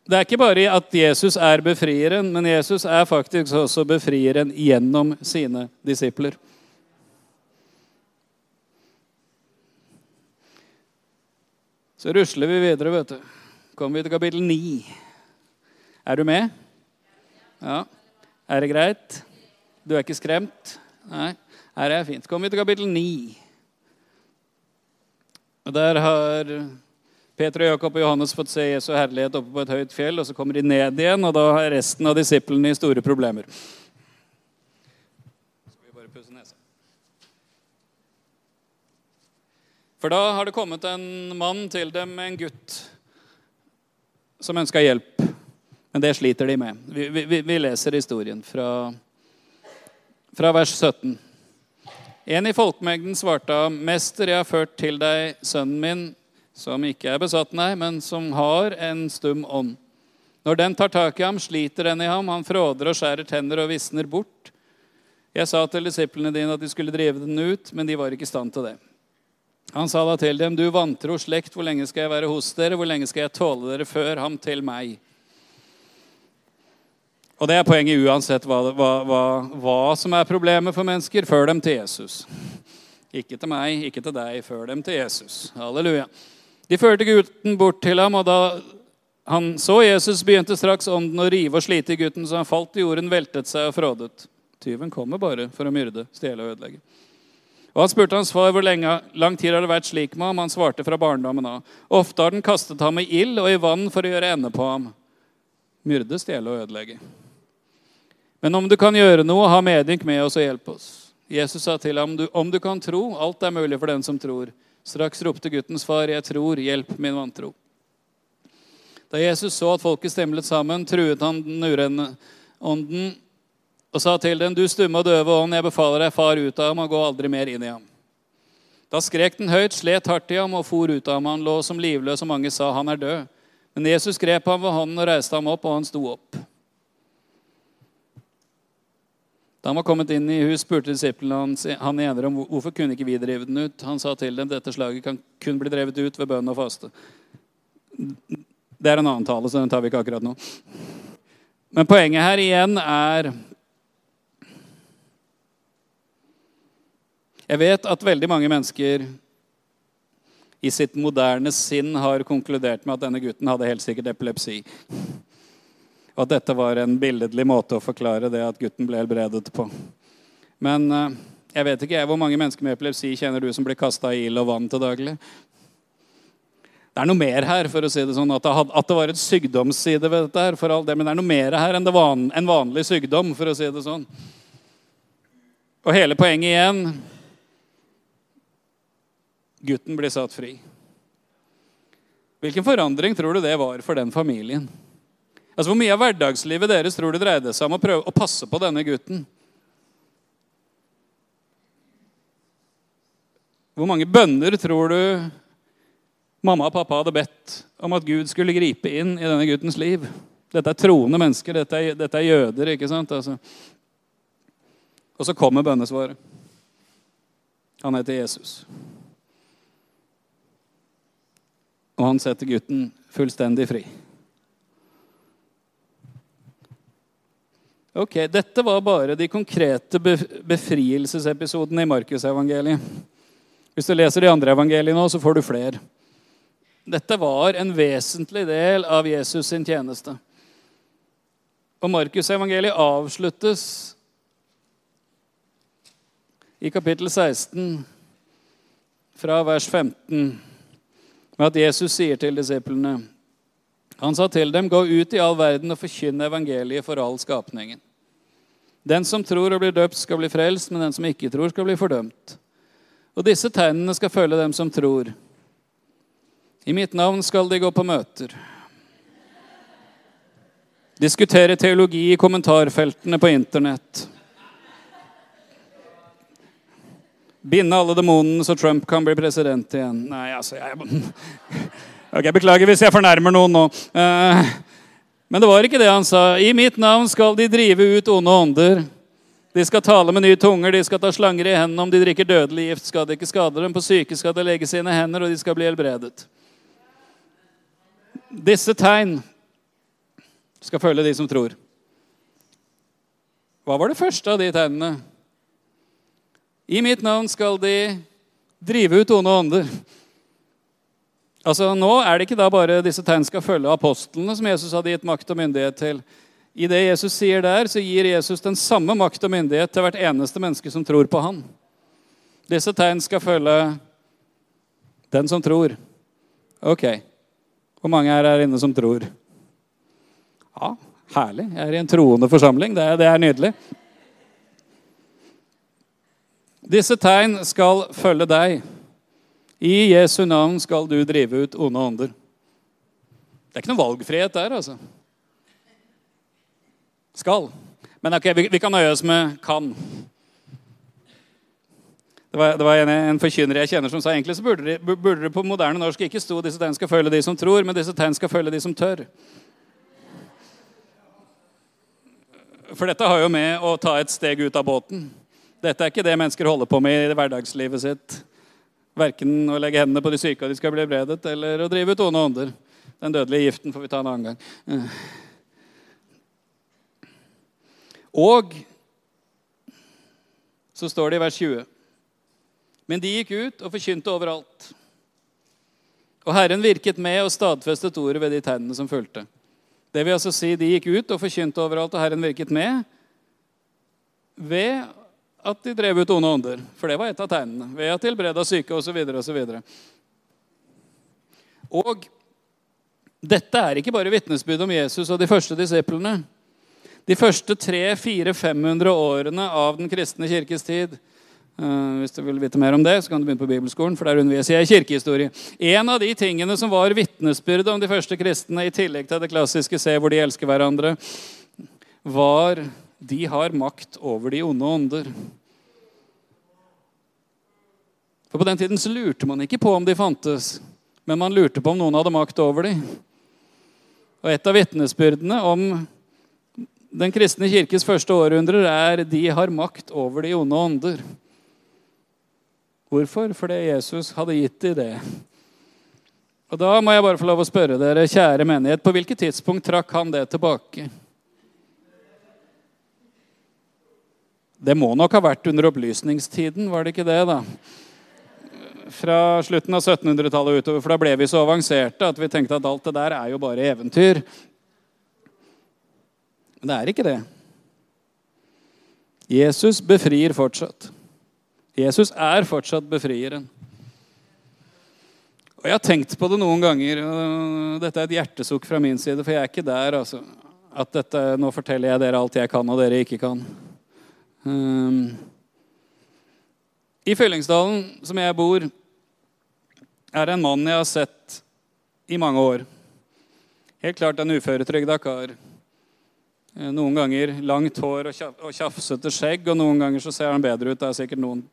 det er ikke bare at Jesus er befrieren, men Jesus er faktisk også befrieren gjennom sine disipler. Så rusler vi videre, vet du. Kommer vi til kapittel 9. Er du med? Ja. Er det greit? Du er ikke skremt? Nei. Her er det fint. Kommer vi til kapittel 9. Og Der har Peter, og Jakob og Johannes fått se Jesu herlighet oppe på et høyt fjell. og Så kommer de ned igjen, og da har resten av disiplene i store problemer. For da har det kommet en mann til dem med en gutt som ønska hjelp. Men det sliter de med. Vi, vi, vi leser historien fra, fra, vers 17. En i folkemengden svarte 'Mester, jeg har ført til deg sønnen min, som ikke er besatt, nei, men som har en stum ånd.' Når den tar tak i ham, sliter den i ham, han fråder og skjærer tenner og visner bort. Jeg sa til disiplene dine at de skulle drive den ut, men de var ikke i stand til det. Han sa da til dem, 'Du vantro slekt, hvor lenge skal jeg være hos dere?' 'Hvor lenge skal jeg tåle dere før ham til meg?' Og det er poenget uansett hva, hva, hva, hva som er problemet for mennesker. Før dem til Jesus. Ikke til meg, ikke til deg. Før dem til Jesus. Halleluja. De førte gutten bort til ham, og da han så Jesus, begynte straks ånden å rive og slite i gutten, så han falt i jorden, veltet seg og frådet. Tyven kommer bare for å myrde, stjele og ødelegge. Og Han spurte hans far hvor lenge, lang tid har det vært slik med ham. Han svarte fra barndommen av. Ofte har den kastet ham i ild og i vann for å gjøre ende på ham. Myrde, stjele og ødelegge. Men om du kan gjøre noe, ha medynk med oss og hjelp oss. Jesus sa til ham, om du kan tro, alt er mulig for den som tror. Straks ropte guttens far, jeg tror, hjelp min vantro. Da Jesus så at folket stemlet sammen, truet han den urene ånden og sa til den, du stumme og døve ånd, jeg befaler deg, far ut av ham og gå aldri mer inn i ham. Da skrek den høyt, slet hardt i ham og for ut av ham. Han lå som livløs, og mange sa, han er død. Men Jesus grep ham ved hånden og reiste ham opp, og han sto opp. Da han var kommet inn i hus, spurte disiplene hans, han ene om hvorfor kunne ikke vi drive den ut. Han sa til dem dette slaget kan kun bli drevet ut ved bønn og faste. Det er en annen tale, så den tar vi ikke akkurat nå. Men poenget her igjen er Jeg vet at veldig mange mennesker i sitt moderne sinn har konkludert med at denne gutten hadde helt sikkert epilepsi. Og at dette var en billedlig måte å forklare det at gutten ble helbredet på. Men eh, jeg vet ikke jeg, hvor mange mennesker med epilepsi kjenner du som blir kasta i ild og vann til daglig? Det er noe mer her, for å si det sånn, at det, var et sykdomsside ved dette. her, for all det, Men det er noe mer her enn van, en vanlig sykdom, for å si det sånn. Og hele poenget igjen Gutten blir satt fri. Hvilken forandring tror du det var for den familien? Altså, Hvor mye av hverdagslivet deres tror du dreide seg om å prøve å passe på denne gutten? Hvor mange bønner tror du mamma og pappa hadde bedt om at Gud skulle gripe inn i denne guttens liv? Dette er troende mennesker, dette er, dette er jøder. ikke sant? Altså. Og så kommer bønnesvaret. Han heter Jesus. Og han setter gutten fullstendig fri. Ok, Dette var bare de konkrete befrielsesepisodene i Markusevangeliet. Hvis du leser de andre evangeliene nå, så får du flere. Dette var en vesentlig del av Jesus sin tjeneste. Og Markusevangeliet avsluttes i kapittel 16, fra vers 15 med at Jesus sier til disiplene Han sa til dem, 'Gå ut i all verden og forkynne evangeliet for all skapningen.' Den som tror og blir døpt, skal bli frelst, men den som ikke tror, skal bli fordømt. Og disse tegnene skal følge dem som tror. I mitt navn skal de gå på møter. Diskutere teologi i kommentarfeltene på Internett. Binde alle demonene så Trump kan bli president igjen. Nei, altså jeg, okay, Beklager hvis jeg fornærmer noen nå. Uh, men det var ikke det han sa. I mitt navn skal de drive ut onde ånder. De skal tale med nye tunger, de skal ta slanger i hendene. Om de drikker dødelig gift, skal det ikke skade dem. På syke skal det legge sine hender, og de skal bli helbredet. Disse tegn skal følge de som tror. Hva var det første av de tegnene? I mitt navn skal de drive ut onde ånder. Altså, Nå er det ikke da bare disse tegn skal følge apostlene, som Jesus hadde gitt makt og myndighet til. I det Jesus sier der, så gir Jesus den samme makt og myndighet til hvert eneste menneske som tror på han. Disse tegn skal følge den som tror. Ok. Hvor mange er her inne som tror? Ja, herlig. Jeg er i en troende forsamling. Det er, det er nydelig. Disse tegn skal følge deg. I Jesu navn skal du drive ut onde ånder. Det er ikke noe valgfrihet der, altså. Skal. Men ok, vi, vi kan nøye oss med kan. Det var, det var en, en, forkynner jeg kjenner som sa egentlig så burde det, burde det på moderne norsk ikke stå disse tegn skal følge de som tror, men disse tegn skal følge de som tør. For dette har jo med å ta et steg ut av båten. Dette er ikke det mennesker holder på med i hverdagslivet sitt. Verken å legge hendene på de syke og de skal bli bredet, eller å drive ut onde ånder. Den dødelige giften får vi ta en annen gang. Og så står det i vers 20. Men de gikk ut og forkynte overalt. Og Herren virket med og stadfestet ordet ved de tegnene som fulgte. Det vil altså si, De gikk ut og forkynte overalt, og Herren virket med ved at de drev ut onde ånder. For det var et av tegnene. Ved at helbreda syke osv. osv. Og og dette er ikke bare vitnesbyrd om Jesus og de første disiplene. De første 300-400-500 årene av den kristne kirkes tid Uh, hvis du vil vite mer om det, så kan du begynne på bibelskolen. for der underviser jeg kirkehistorie. En av de tingene som var vitnesbyrdet om de første kristne, i tillegg til det klassiske 'se hvor de elsker hverandre', var de har makt over de onde ånder. For På den tiden så lurte man ikke på om de fantes, men man lurte på om noen hadde makt over dem. Og Et av vitnesbyrdene om den kristne kirkes første århundrer er de har makt over de onde ånder. Hvorfor? Fordi Jesus hadde gitt dem det. Og Da må jeg bare få lov å spørre dere, kjære menighet, på hvilket tidspunkt trakk han det tilbake? Det må nok ha vært under opplysningstiden, var det ikke det? da? Fra slutten av 1700-tallet utover, for da ble vi så avanserte at vi tenkte at alt det der er jo bare eventyr. Men det er ikke det. Jesus befrir fortsatt. Jesus er fortsatt befrieren. Og Jeg har tenkt på det noen ganger. og Dette er et hjertesukk fra min side, for jeg er ikke der. altså, At dette, nå forteller jeg dere alt jeg kan, og dere ikke kan. Um, I Fyllingsdalen, som jeg bor, er det en mann jeg har sett i mange år. Helt klart en uføretrygda kar. Eh, noen ganger langt hår og tjafsete skjegg, og noen ganger så ser han bedre ut. Det er sikkert noen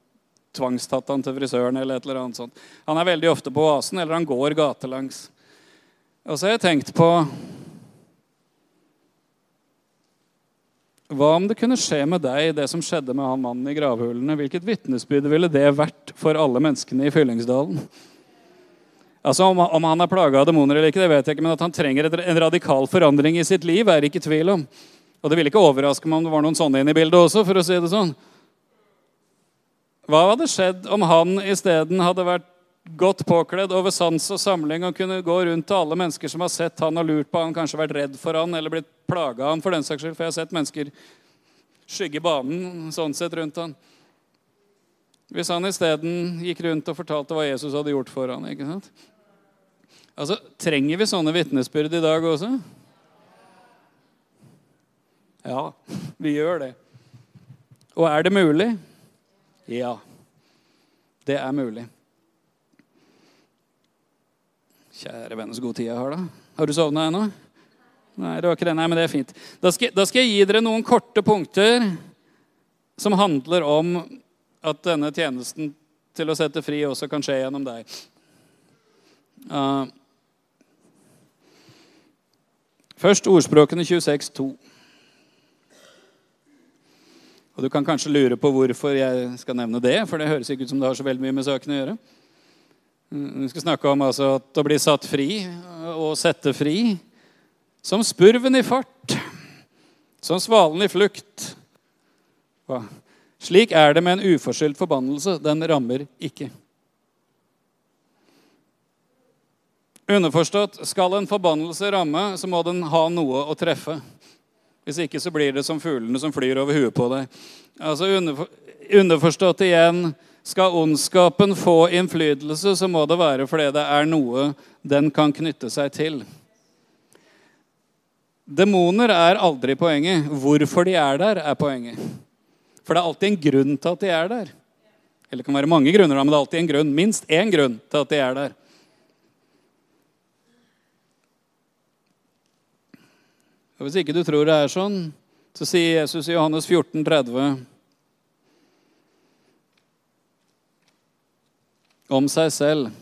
tvangstatt han til frisøren eller et eller annet sånt. Han er veldig ofte på Oasen, eller han går gatelangs. Og så har jeg tenkt på Hva om det kunne skje med deg, det som skjedde med han mannen i gravhulene? Hvilket vitnesbyrd ville det vært for alle menneskene i Fyllingsdalen? Altså om, han er plaga av demoner eller ikke, det vet jeg ikke, men at han trenger en radikal forandring i sitt liv, er ikke tvil om. Og det ville ikke overraske meg om det var noen sånne inne i bildet også, for å si det sånn. Hva hadde skjedd om han isteden hadde vært godt påkledd over sans og samling og kunne gå rundt til alle mennesker som har sett han og lurt på han, kanskje vært redd for han eller blitt plaga han for den saks skyld, for jeg har sett mennesker skygge banen sånn sett rundt han. Hvis han isteden gikk rundt og fortalte hva Jesus hadde gjort for han, ikke sant? Altså, Trenger vi sånne vitnesbyrd i dag også? Ja, vi gjør det. Og er det mulig? Ja, det er mulig. Kjære venner, så god tid jeg har, da. Har du sovna ennå? Nei, det var ikke det. Nei, men det er fint. Da skal, da skal, jeg gi dere noen korte punkter som handler om at denne tjenesten til å sette fri også kan skje gjennom deg. Uh, først ordspråkene 26.2. Og Du kan kanskje lure på hvorfor jeg skal nevne det, for det høres ikke ut som det har så veldig mye med saken å gjøre. Vi skal snakke om altså, at å bli satt fri og sette fri. Som spurven i fart, som svalen i flukt. Slik er det med en uforskyldt forbannelse. Den rammer ikke. Underforstått skal en forbannelse ramme, så må den ha noe å treffe. Hvis ikke så blir det som fuglene som flyr over huet på deg. Altså Underforstått igjen skal ondskapen få innflytelse, så må det være fordi det er noe den kan knytte seg til. Demoner er aldri poenget. Hvorfor de er der, er poenget. For det er alltid en grunn til at de er der. Eller det kan være mange grunner, men det er alltid en grunn. Minst én grunn til at de er der. Og Hvis ikke du tror det er sånn, så sier Jesus i Johannes 14, 30 om seg selv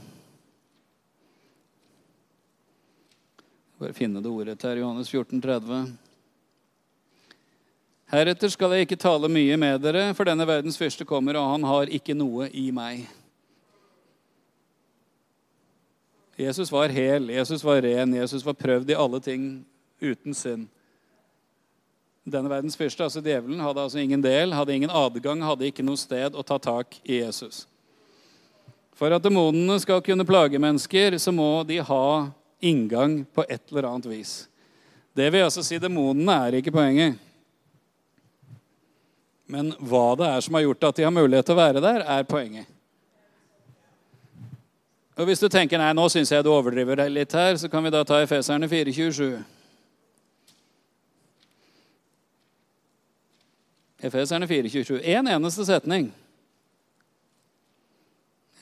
Bare finne det ordet her, Johannes 14, 30. Heretter skal jeg ikke tale mye med dere, for denne verdens fyrste kommer, og han har ikke noe i meg. Jesus var hel, Jesus var ren, Jesus var prøvd i alle ting uten synd. Denne verdens fyrste, altså djevelen, hadde altså ingen del, hadde ingen adgang, hadde ikke noe sted å ta tak i Jesus. For at demonene skal kunne plage mennesker, så må de ha inngang på et eller annet vis. Det vil altså si demonene er ikke poenget. Men hva det er som har gjort at de har mulighet til å være der, er poenget. Og Hvis du tenker nei, nå syns jeg du overdriver litt her, så kan vi da ta Efeserne 427. Efeserne 427. Én en eneste setning.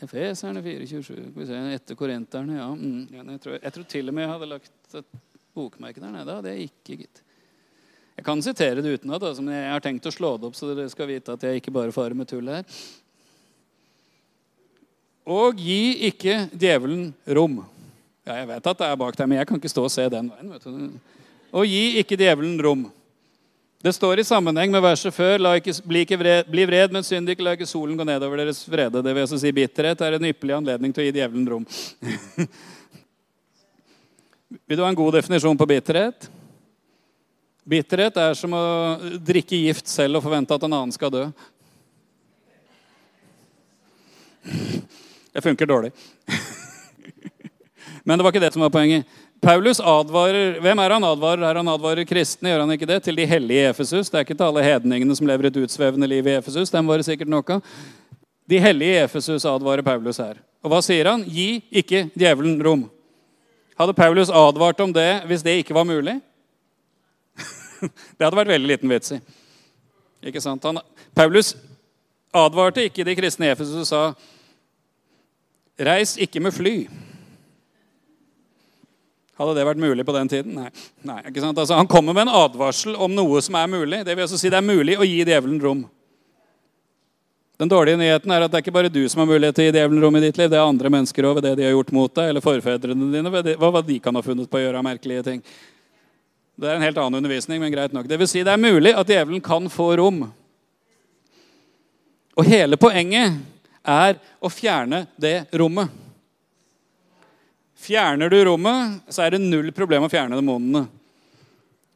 Efeserne 427. Etter korinterne, ja. Mm, jeg, tror, jeg, tror, til og med jeg hadde lagt et bokmerke der nede. Det jeg ikke, gitt. Jeg kan sitere det utenat, altså, men jeg har tenkt å slå det opp, så dere skal vite at jeg ikke bare farer med tull her. Og gi ikke djevelen rom. Ja, jeg vet at det er bak der, men jeg kan ikke stå og se den veien. vet du. Og gi ikke djevelen rom. Det står i sammenheng med verset før ikke, bli, ikke vred, bli vred, men synd ikke, la ikke solen gå ned over deres vrede. Det vil altså si bitterhet er en ypperlig anledning til å gi djevelen rom. vil du ha en god definisjon på bitterhet? Bitterhet er som å drikke gift selv og forvente at en annen skal dø. Det funker dårlig. Men det var ikke det som var poenget. Paulus advarer Hvem er han advarer? Er han advarer kristne? Gjør han ikke det? Til de hellige i Efesus. Det er ikke til alle hedningene som lever et utsvevende liv i Efesus. Dem var det sikkert av. De hellige i Efesus advarer Paulus her. Og hva sier han? Gi ikke djevelen rom. Hadde Paulus advart om det hvis det ikke var mulig? det hadde vært veldig liten vits i. Ikke sant? Han, Paulus advarte ikke de kristne i Efesus og sa Reis ikke med fly. Hadde det vært mulig på den tiden? Nei. Nei ikke sant? Altså, han kommer med en advarsel om noe som er mulig. Det vil altså si det er mulig å gi djevelen rom. Den dårlige nyheten er at det er ikke bare du som har mulighet til å gi djevelen rom i ditt liv. Det er andre mennesker òg ved det de har gjort mot deg, eller forfedrene dine. hva de kan ha funnet på å gjøre av merkelige ting. Det er en helt annen undervisning, men greit nok. Det vil si det er mulig at djevelen kan få rom. Og hele poenget er å fjerne det rommet. Fjerner du rommet, så er det null problem å fjerne demonene.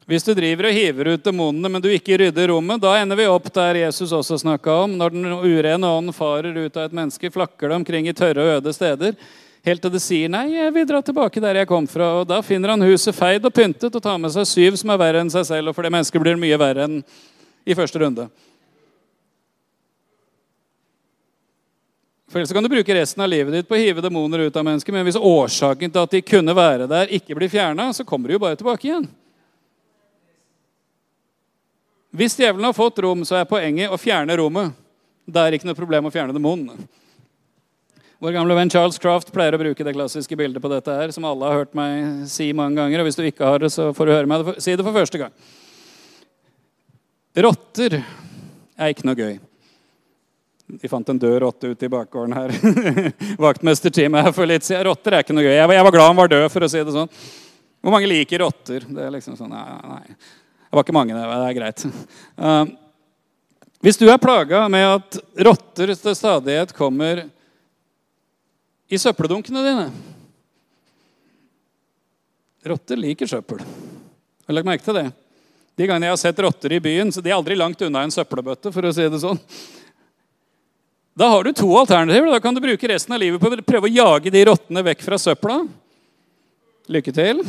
Hvis du driver og hiver ut demonene, men du ikke rydder rommet, da ender vi opp der Jesus også snakka om. Når den urene ånden farer ut av et menneske, flakker det omkring i tørre og øde steder. Helt til det sier 'nei, jeg vil dra tilbake der jeg kom fra'. Og Da finner han huset feid og pyntet og tar med seg syv som er verre enn seg selv. Og for det mennesket blir det mye verre enn i første runde. For Ellers kan du bruke resten av livet ditt på å hive demoner ut av mennesker. Men hvis årsaken til at de kunne være der, ikke blir fjerna, så kommer de jo bare tilbake igjen. Hvis djevelen har fått rom, så er poenget å fjerne rommet. Det er ikke noe problem å fjerne demonene. Vår gamle venn Charles Craft pleier å bruke det klassiske bildet på dette her, som alle har hørt meg si mange ganger. og Hvis du ikke har det, så får du høre meg si det for første gang. Rotter er ikke noe gøy. De fant en død rotte ute i bakgården her. Vaktmesterteamet her for litt siden. Rotter er ikke noe gøy. Jeg var, glad han var død, for å si det sånn. Hvor mange liker rotter? Det er liksom sånn, nei, nei. Det var ikke mange, det. Det er greit. Uh, hvis du er plaga med at rotter til stadighet kommer i søppeldunkene dine Rotter liker søppel. Har merke til det? De gangene jeg har sett rotter i byen, så de er aldri langt unna en søppelbøtte. for å si det sånn. Da har du to alternativer. Da kan du bruke resten av livet på å prøve å jage de rottene vekk fra søpla. Lykke til.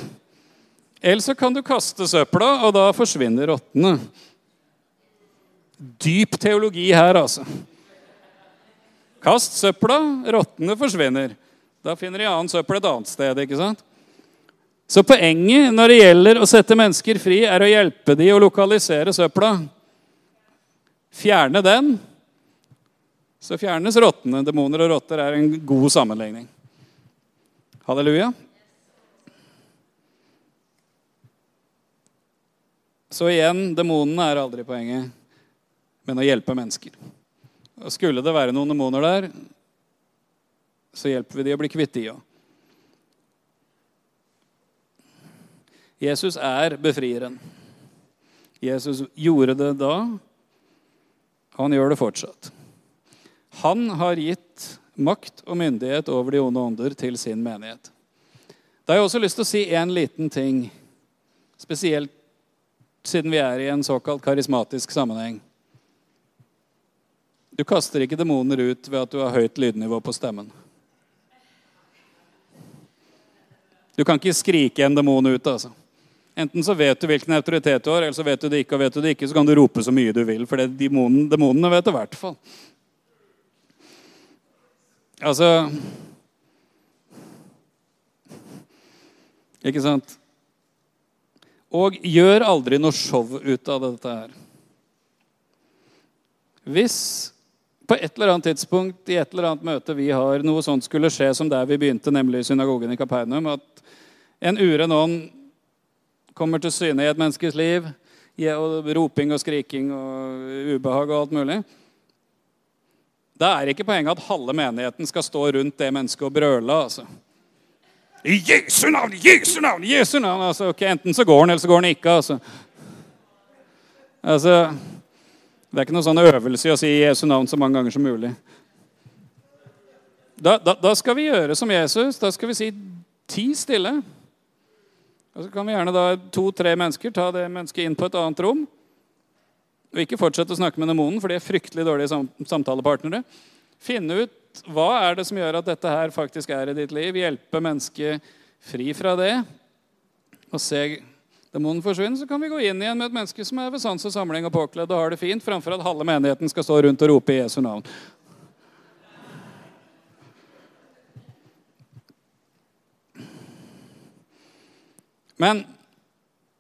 Eller så kan du kaste søpla, og da forsvinner rottene. Dyp teologi her, altså. Kast søpla, rottene forsvinner. Da finner de annen søppel et annet sted. ikke sant? Så poenget når det gjelder å sette mennesker fri, er å hjelpe dem å lokalisere søpla. Fjerne den, så fjernes rottene. Demoner og rotter er en god sammenligning. Halleluja. Så igjen, demonene er aldri poenget, men å hjelpe mennesker. Og Skulle det være noen demoner der, så hjelper vi de å bli kvitt de òg. Jesus er befrieren. Jesus gjorde det da, han gjør det fortsatt. Han har gitt makt og myndighet over de onde ånder til sin menighet. Da har jeg også lyst til å si én liten ting, spesielt siden vi er i en såkalt karismatisk sammenheng. Du kaster ikke demoner ut ved at du har høyt lydnivå på stemmen. Du kan ikke skrike en demon ut. altså. Enten så vet du hvilken autoritet du har, eller så vet du det ikke. og vet du det ikke, Så kan du rope så mye du vil, for det demonen, demonene vet det i hvert fall. Altså Ikke sant? Og gjør aldri noe show ut av dette her. Hvis på et eller annet tidspunkt i et eller annet møte vi har, noe sånt skulle skje som der vi begynte, nemlig i synagogen i Kapernaum, at en uren ånd kommer til syne i et menneskes liv, og roping og skriking og ubehag og alt mulig Da er ikke poenget at halve menigheten skal stå rundt det mennesket og brøle. altså. I Jesu navn, Jesu navn, Jesu navn! Altså, okay, enten så går han, eller så går han ikke. altså. Altså, Det er ikke noen sånn øvelse i å si Jesu navn så mange ganger som mulig. Da, da, da skal vi gjøre som Jesus. Da skal vi si 'ti stille'. Og Så kan vi gjerne da to-tre mennesker ta det mennesket inn på et annet rom. Og ikke fortsette å snakke med demonen, for de er fryktelig dårlige samtalepartnere. Finne ut hva er det som gjør at dette her faktisk er i ditt liv. Hjelpe mennesket fri fra det. Og se demonen forsvinne, så kan vi gå inn igjen med et menneske som er ved sans og samling og påkledd og har det fint, framfor at halve menigheten skal stå rundt og rope i Jesu navn. Men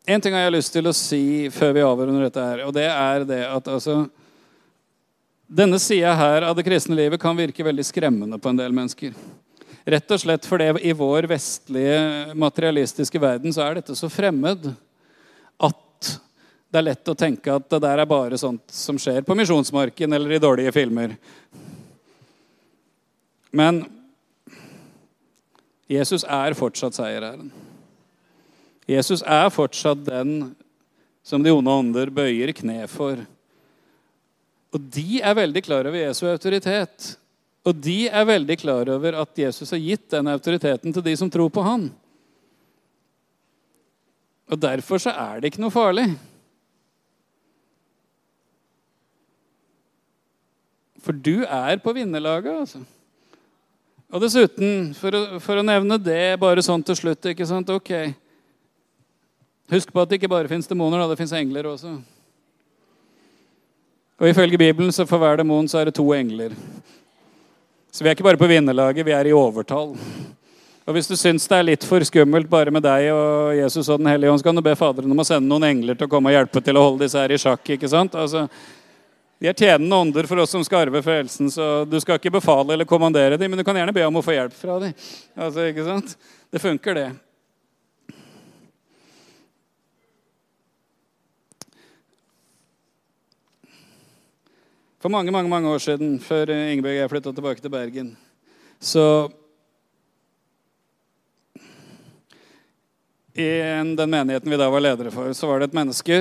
en ting har jeg lyst til å si før vi avrunder dette her, og det er det at altså Denne sida her av det kristne livet kan virke veldig skremmende på en del mennesker. Rett og slett fordi i vår vestlige, materialistiske verden så er dette så fremmed at det er lett å tenke at det der er bare sånt som skjer på Misjonsmarken eller i dårlige filmer. Men Jesus er fortsatt seierherren. Jesus er fortsatt den som de onde ånder bøyer kne for. Og de er veldig klar over Jesu autoritet. Og de er veldig klar over at Jesus har gitt den autoriteten til de som tror på han. Og derfor så er det ikke noe farlig. For du er på vinnerlaget, altså. Og dessuten, for å, for å nevne det bare sånn til slutt ikke sant, ok, Husk på at det ikke bare fins demoner, det fins engler også. Og Ifølge Bibelen så for hver demon så er det to engler. Så vi er ikke bare på vinnerlaget, vi er i overtall. Og Hvis du syns det er litt for skummelt bare med deg og Jesus og Den hellige ånd, så kan du be Faderen om å sende noen engler til å komme og hjelpe til å holde disse her i sjakk. ikke sant? Altså, de er tjenende ånder for oss som skal arve frelsen, så du skal ikke befale eller kommandere dem, men du kan gjerne be om å få hjelp fra dem. Altså, ikke sant? Det funker, det. For mange mange, mange år siden, før Ingebjørg og jeg flytta tilbake til Bergen, så I den menigheten vi da var ledere for, så var det et menneske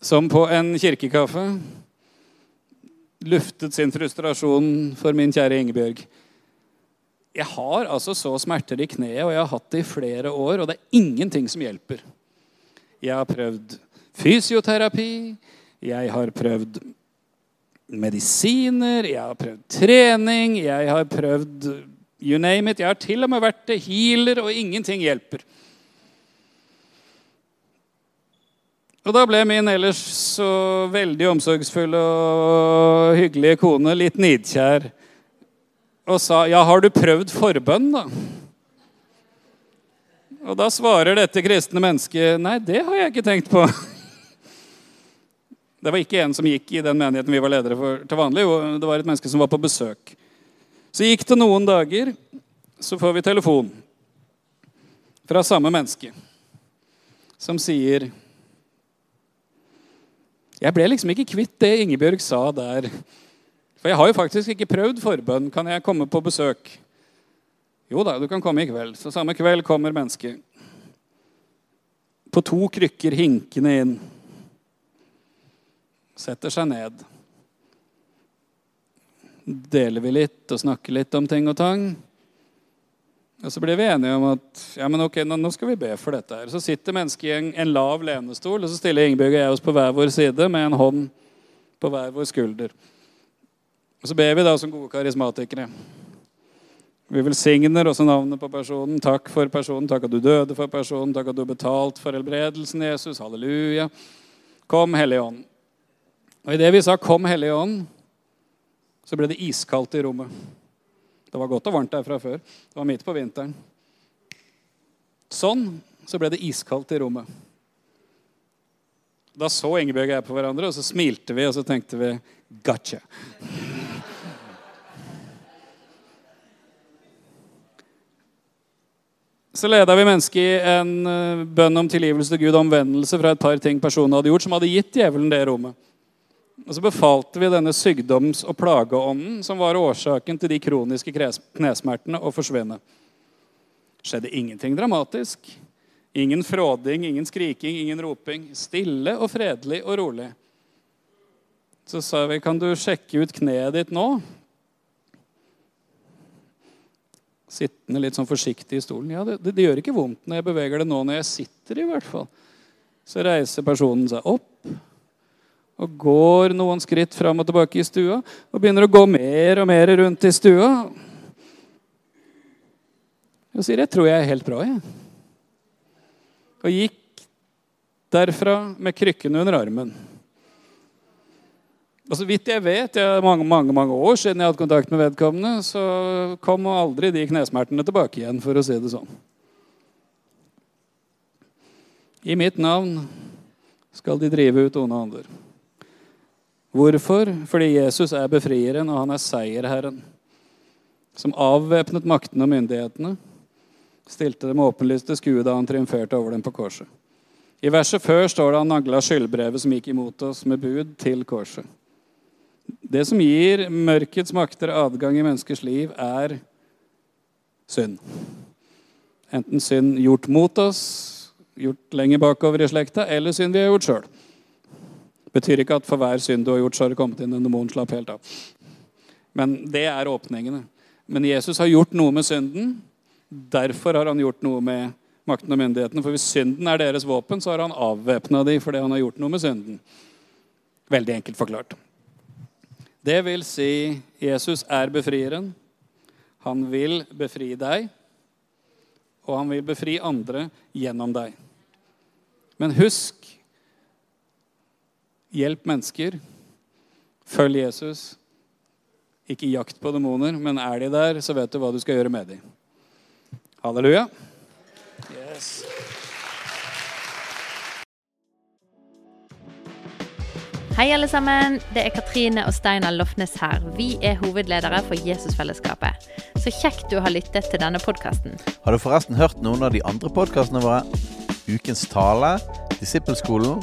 som på en kirkekaffe luftet sin frustrasjon for min kjære Ingebjørg. Jeg har altså så smerter i kneet, og jeg har hatt det i flere år, og det er ingenting som hjelper. Jeg har prøvd fysioterapi, jeg har prøvd medisiner, jeg har prøvd trening, jeg har prøvd you name it. Jeg har til og med vært healer, og ingenting hjelper. Og da ble min ellers så veldig omsorgsfulle og hyggelige kone litt nidkjær og sa, 'Ja, har du prøvd forbønn, da?' Og da svarer dette kristne mennesket, 'Nei, det har jeg ikke tenkt på'. Det var ikke en som gikk i den menigheten vi var ledere for til vanlig. Det var et menneske som var på besøk. Så gikk det noen dager, så får vi telefon fra samme menneske som sier Jeg ble liksom ikke kvitt det Ingebjørg sa der. For jeg har jo faktisk ikke prøvd forbønn. Kan jeg komme på besøk? Jo da, du kan komme i kveld. Så samme kveld kommer mennesket. På to krykker hinkende inn setter seg ned. Deler vi litt og snakker litt om ting og tang. Og så blir vi enige om at ja, men ok, nå, skal vi be for dette. her. Så sitter mennesket i en, en lav lenestol, og så stiller Ingebjørg og jeg oss på hver vår side med en hånd på hver vår skulder. Og så ber vi da som gode karismatikere. Vi velsigner også navnet på personen. Takk for personen. Takk at du døde for personen. Takk at du har betalt for helbredelsen, Jesus. Halleluja. Kom, Hellige Ånd. Og idet vi sa 'Kom, Hellige Ånd', så ble det iskaldt i rommet. Det var godt og varmt der fra før. Det var midt på vinteren. Sånn så ble det iskaldt i rommet. Da så Ingebjørg og jeg på hverandre, og så smilte vi og så tenkte vi 'gotcha'. Så leda vi mennesket i en eh, bønn om tilgivelse til Gud, omvendelse fra et par ting personen hadde gjort, som hadde gitt djevelen det rommet. Og Så befalte vi denne sykdoms- og plageånden, som var årsaken til de kroniske knesmertene, å forsvinne. skjedde ingenting dramatisk. Ingen fråding, ingen skriking, ingen roping. Stille og fredelig og rolig. Så sa vi, 'Kan du sjekke ut kneet ditt nå?' Sittende litt sånn forsiktig i stolen. Ja, det, det, det, gjør ikke vondt når jeg beveger det nå når jeg sitter, i hvert fall. Så reiser personen seg opp og går noen skritt fram og tilbake i stua og begynner å gå mer og mer rundt i stua. Og sier 'Jeg tror jeg er helt bra', jeg. Og gikk derfra med krykkene under armen. Og så vidt jeg vet, det er mange mange, mange år siden jeg hadde kontakt med vedkommende, så kom aldri de knesmertene tilbake igjen, for å si det sånn. I mitt navn skal de drive ut onde ånder. Hvorfor? Fordi Jesus er befrieren, og han er seierherren. Som avvæpnet maktene og myndighetene, stilte dem åpenlyst til skue da han triumferte over dem på korset. I verset før står det han nagla skyldbrevet som gikk imot oss med bud, til korset. Det som gir mørkets makter adgang i menneskers liv, er synd. Enten synd gjort mot oss, gjort lenger bakover i slekta, eller synd vi har gjort sjøl. Betyr ikke at for hver synd du har gjort, så har det kommet inn en demon. Slapp helt av. Men det er åpningene. Men Jesus har gjort noe med synden. Derfor har han gjort noe med makten og myndighetene. For hvis synden er deres våpen, så har han avvæpna de fordi han har gjort noe med synden. Veldig enkelt forklart. Det vil si Jesus er befrieren. Han vil befri deg, og han vil befri andre gjennom deg. Men husk hjelp mennesker. Følg Jesus. Ikke jakt på demoner, men er de der, så vet du hva du skal gjøre med dem. Halleluja. Yes. Hei, alle sammen. Det er Katrine og Steinar Lofnes her. Vi er hovedledere for Jesusfellesskapet. Så kjekt du har lyttet til denne podkasten. Har du forresten hørt noen av de andre podkastene våre? Ukens tale, Disippelskolen,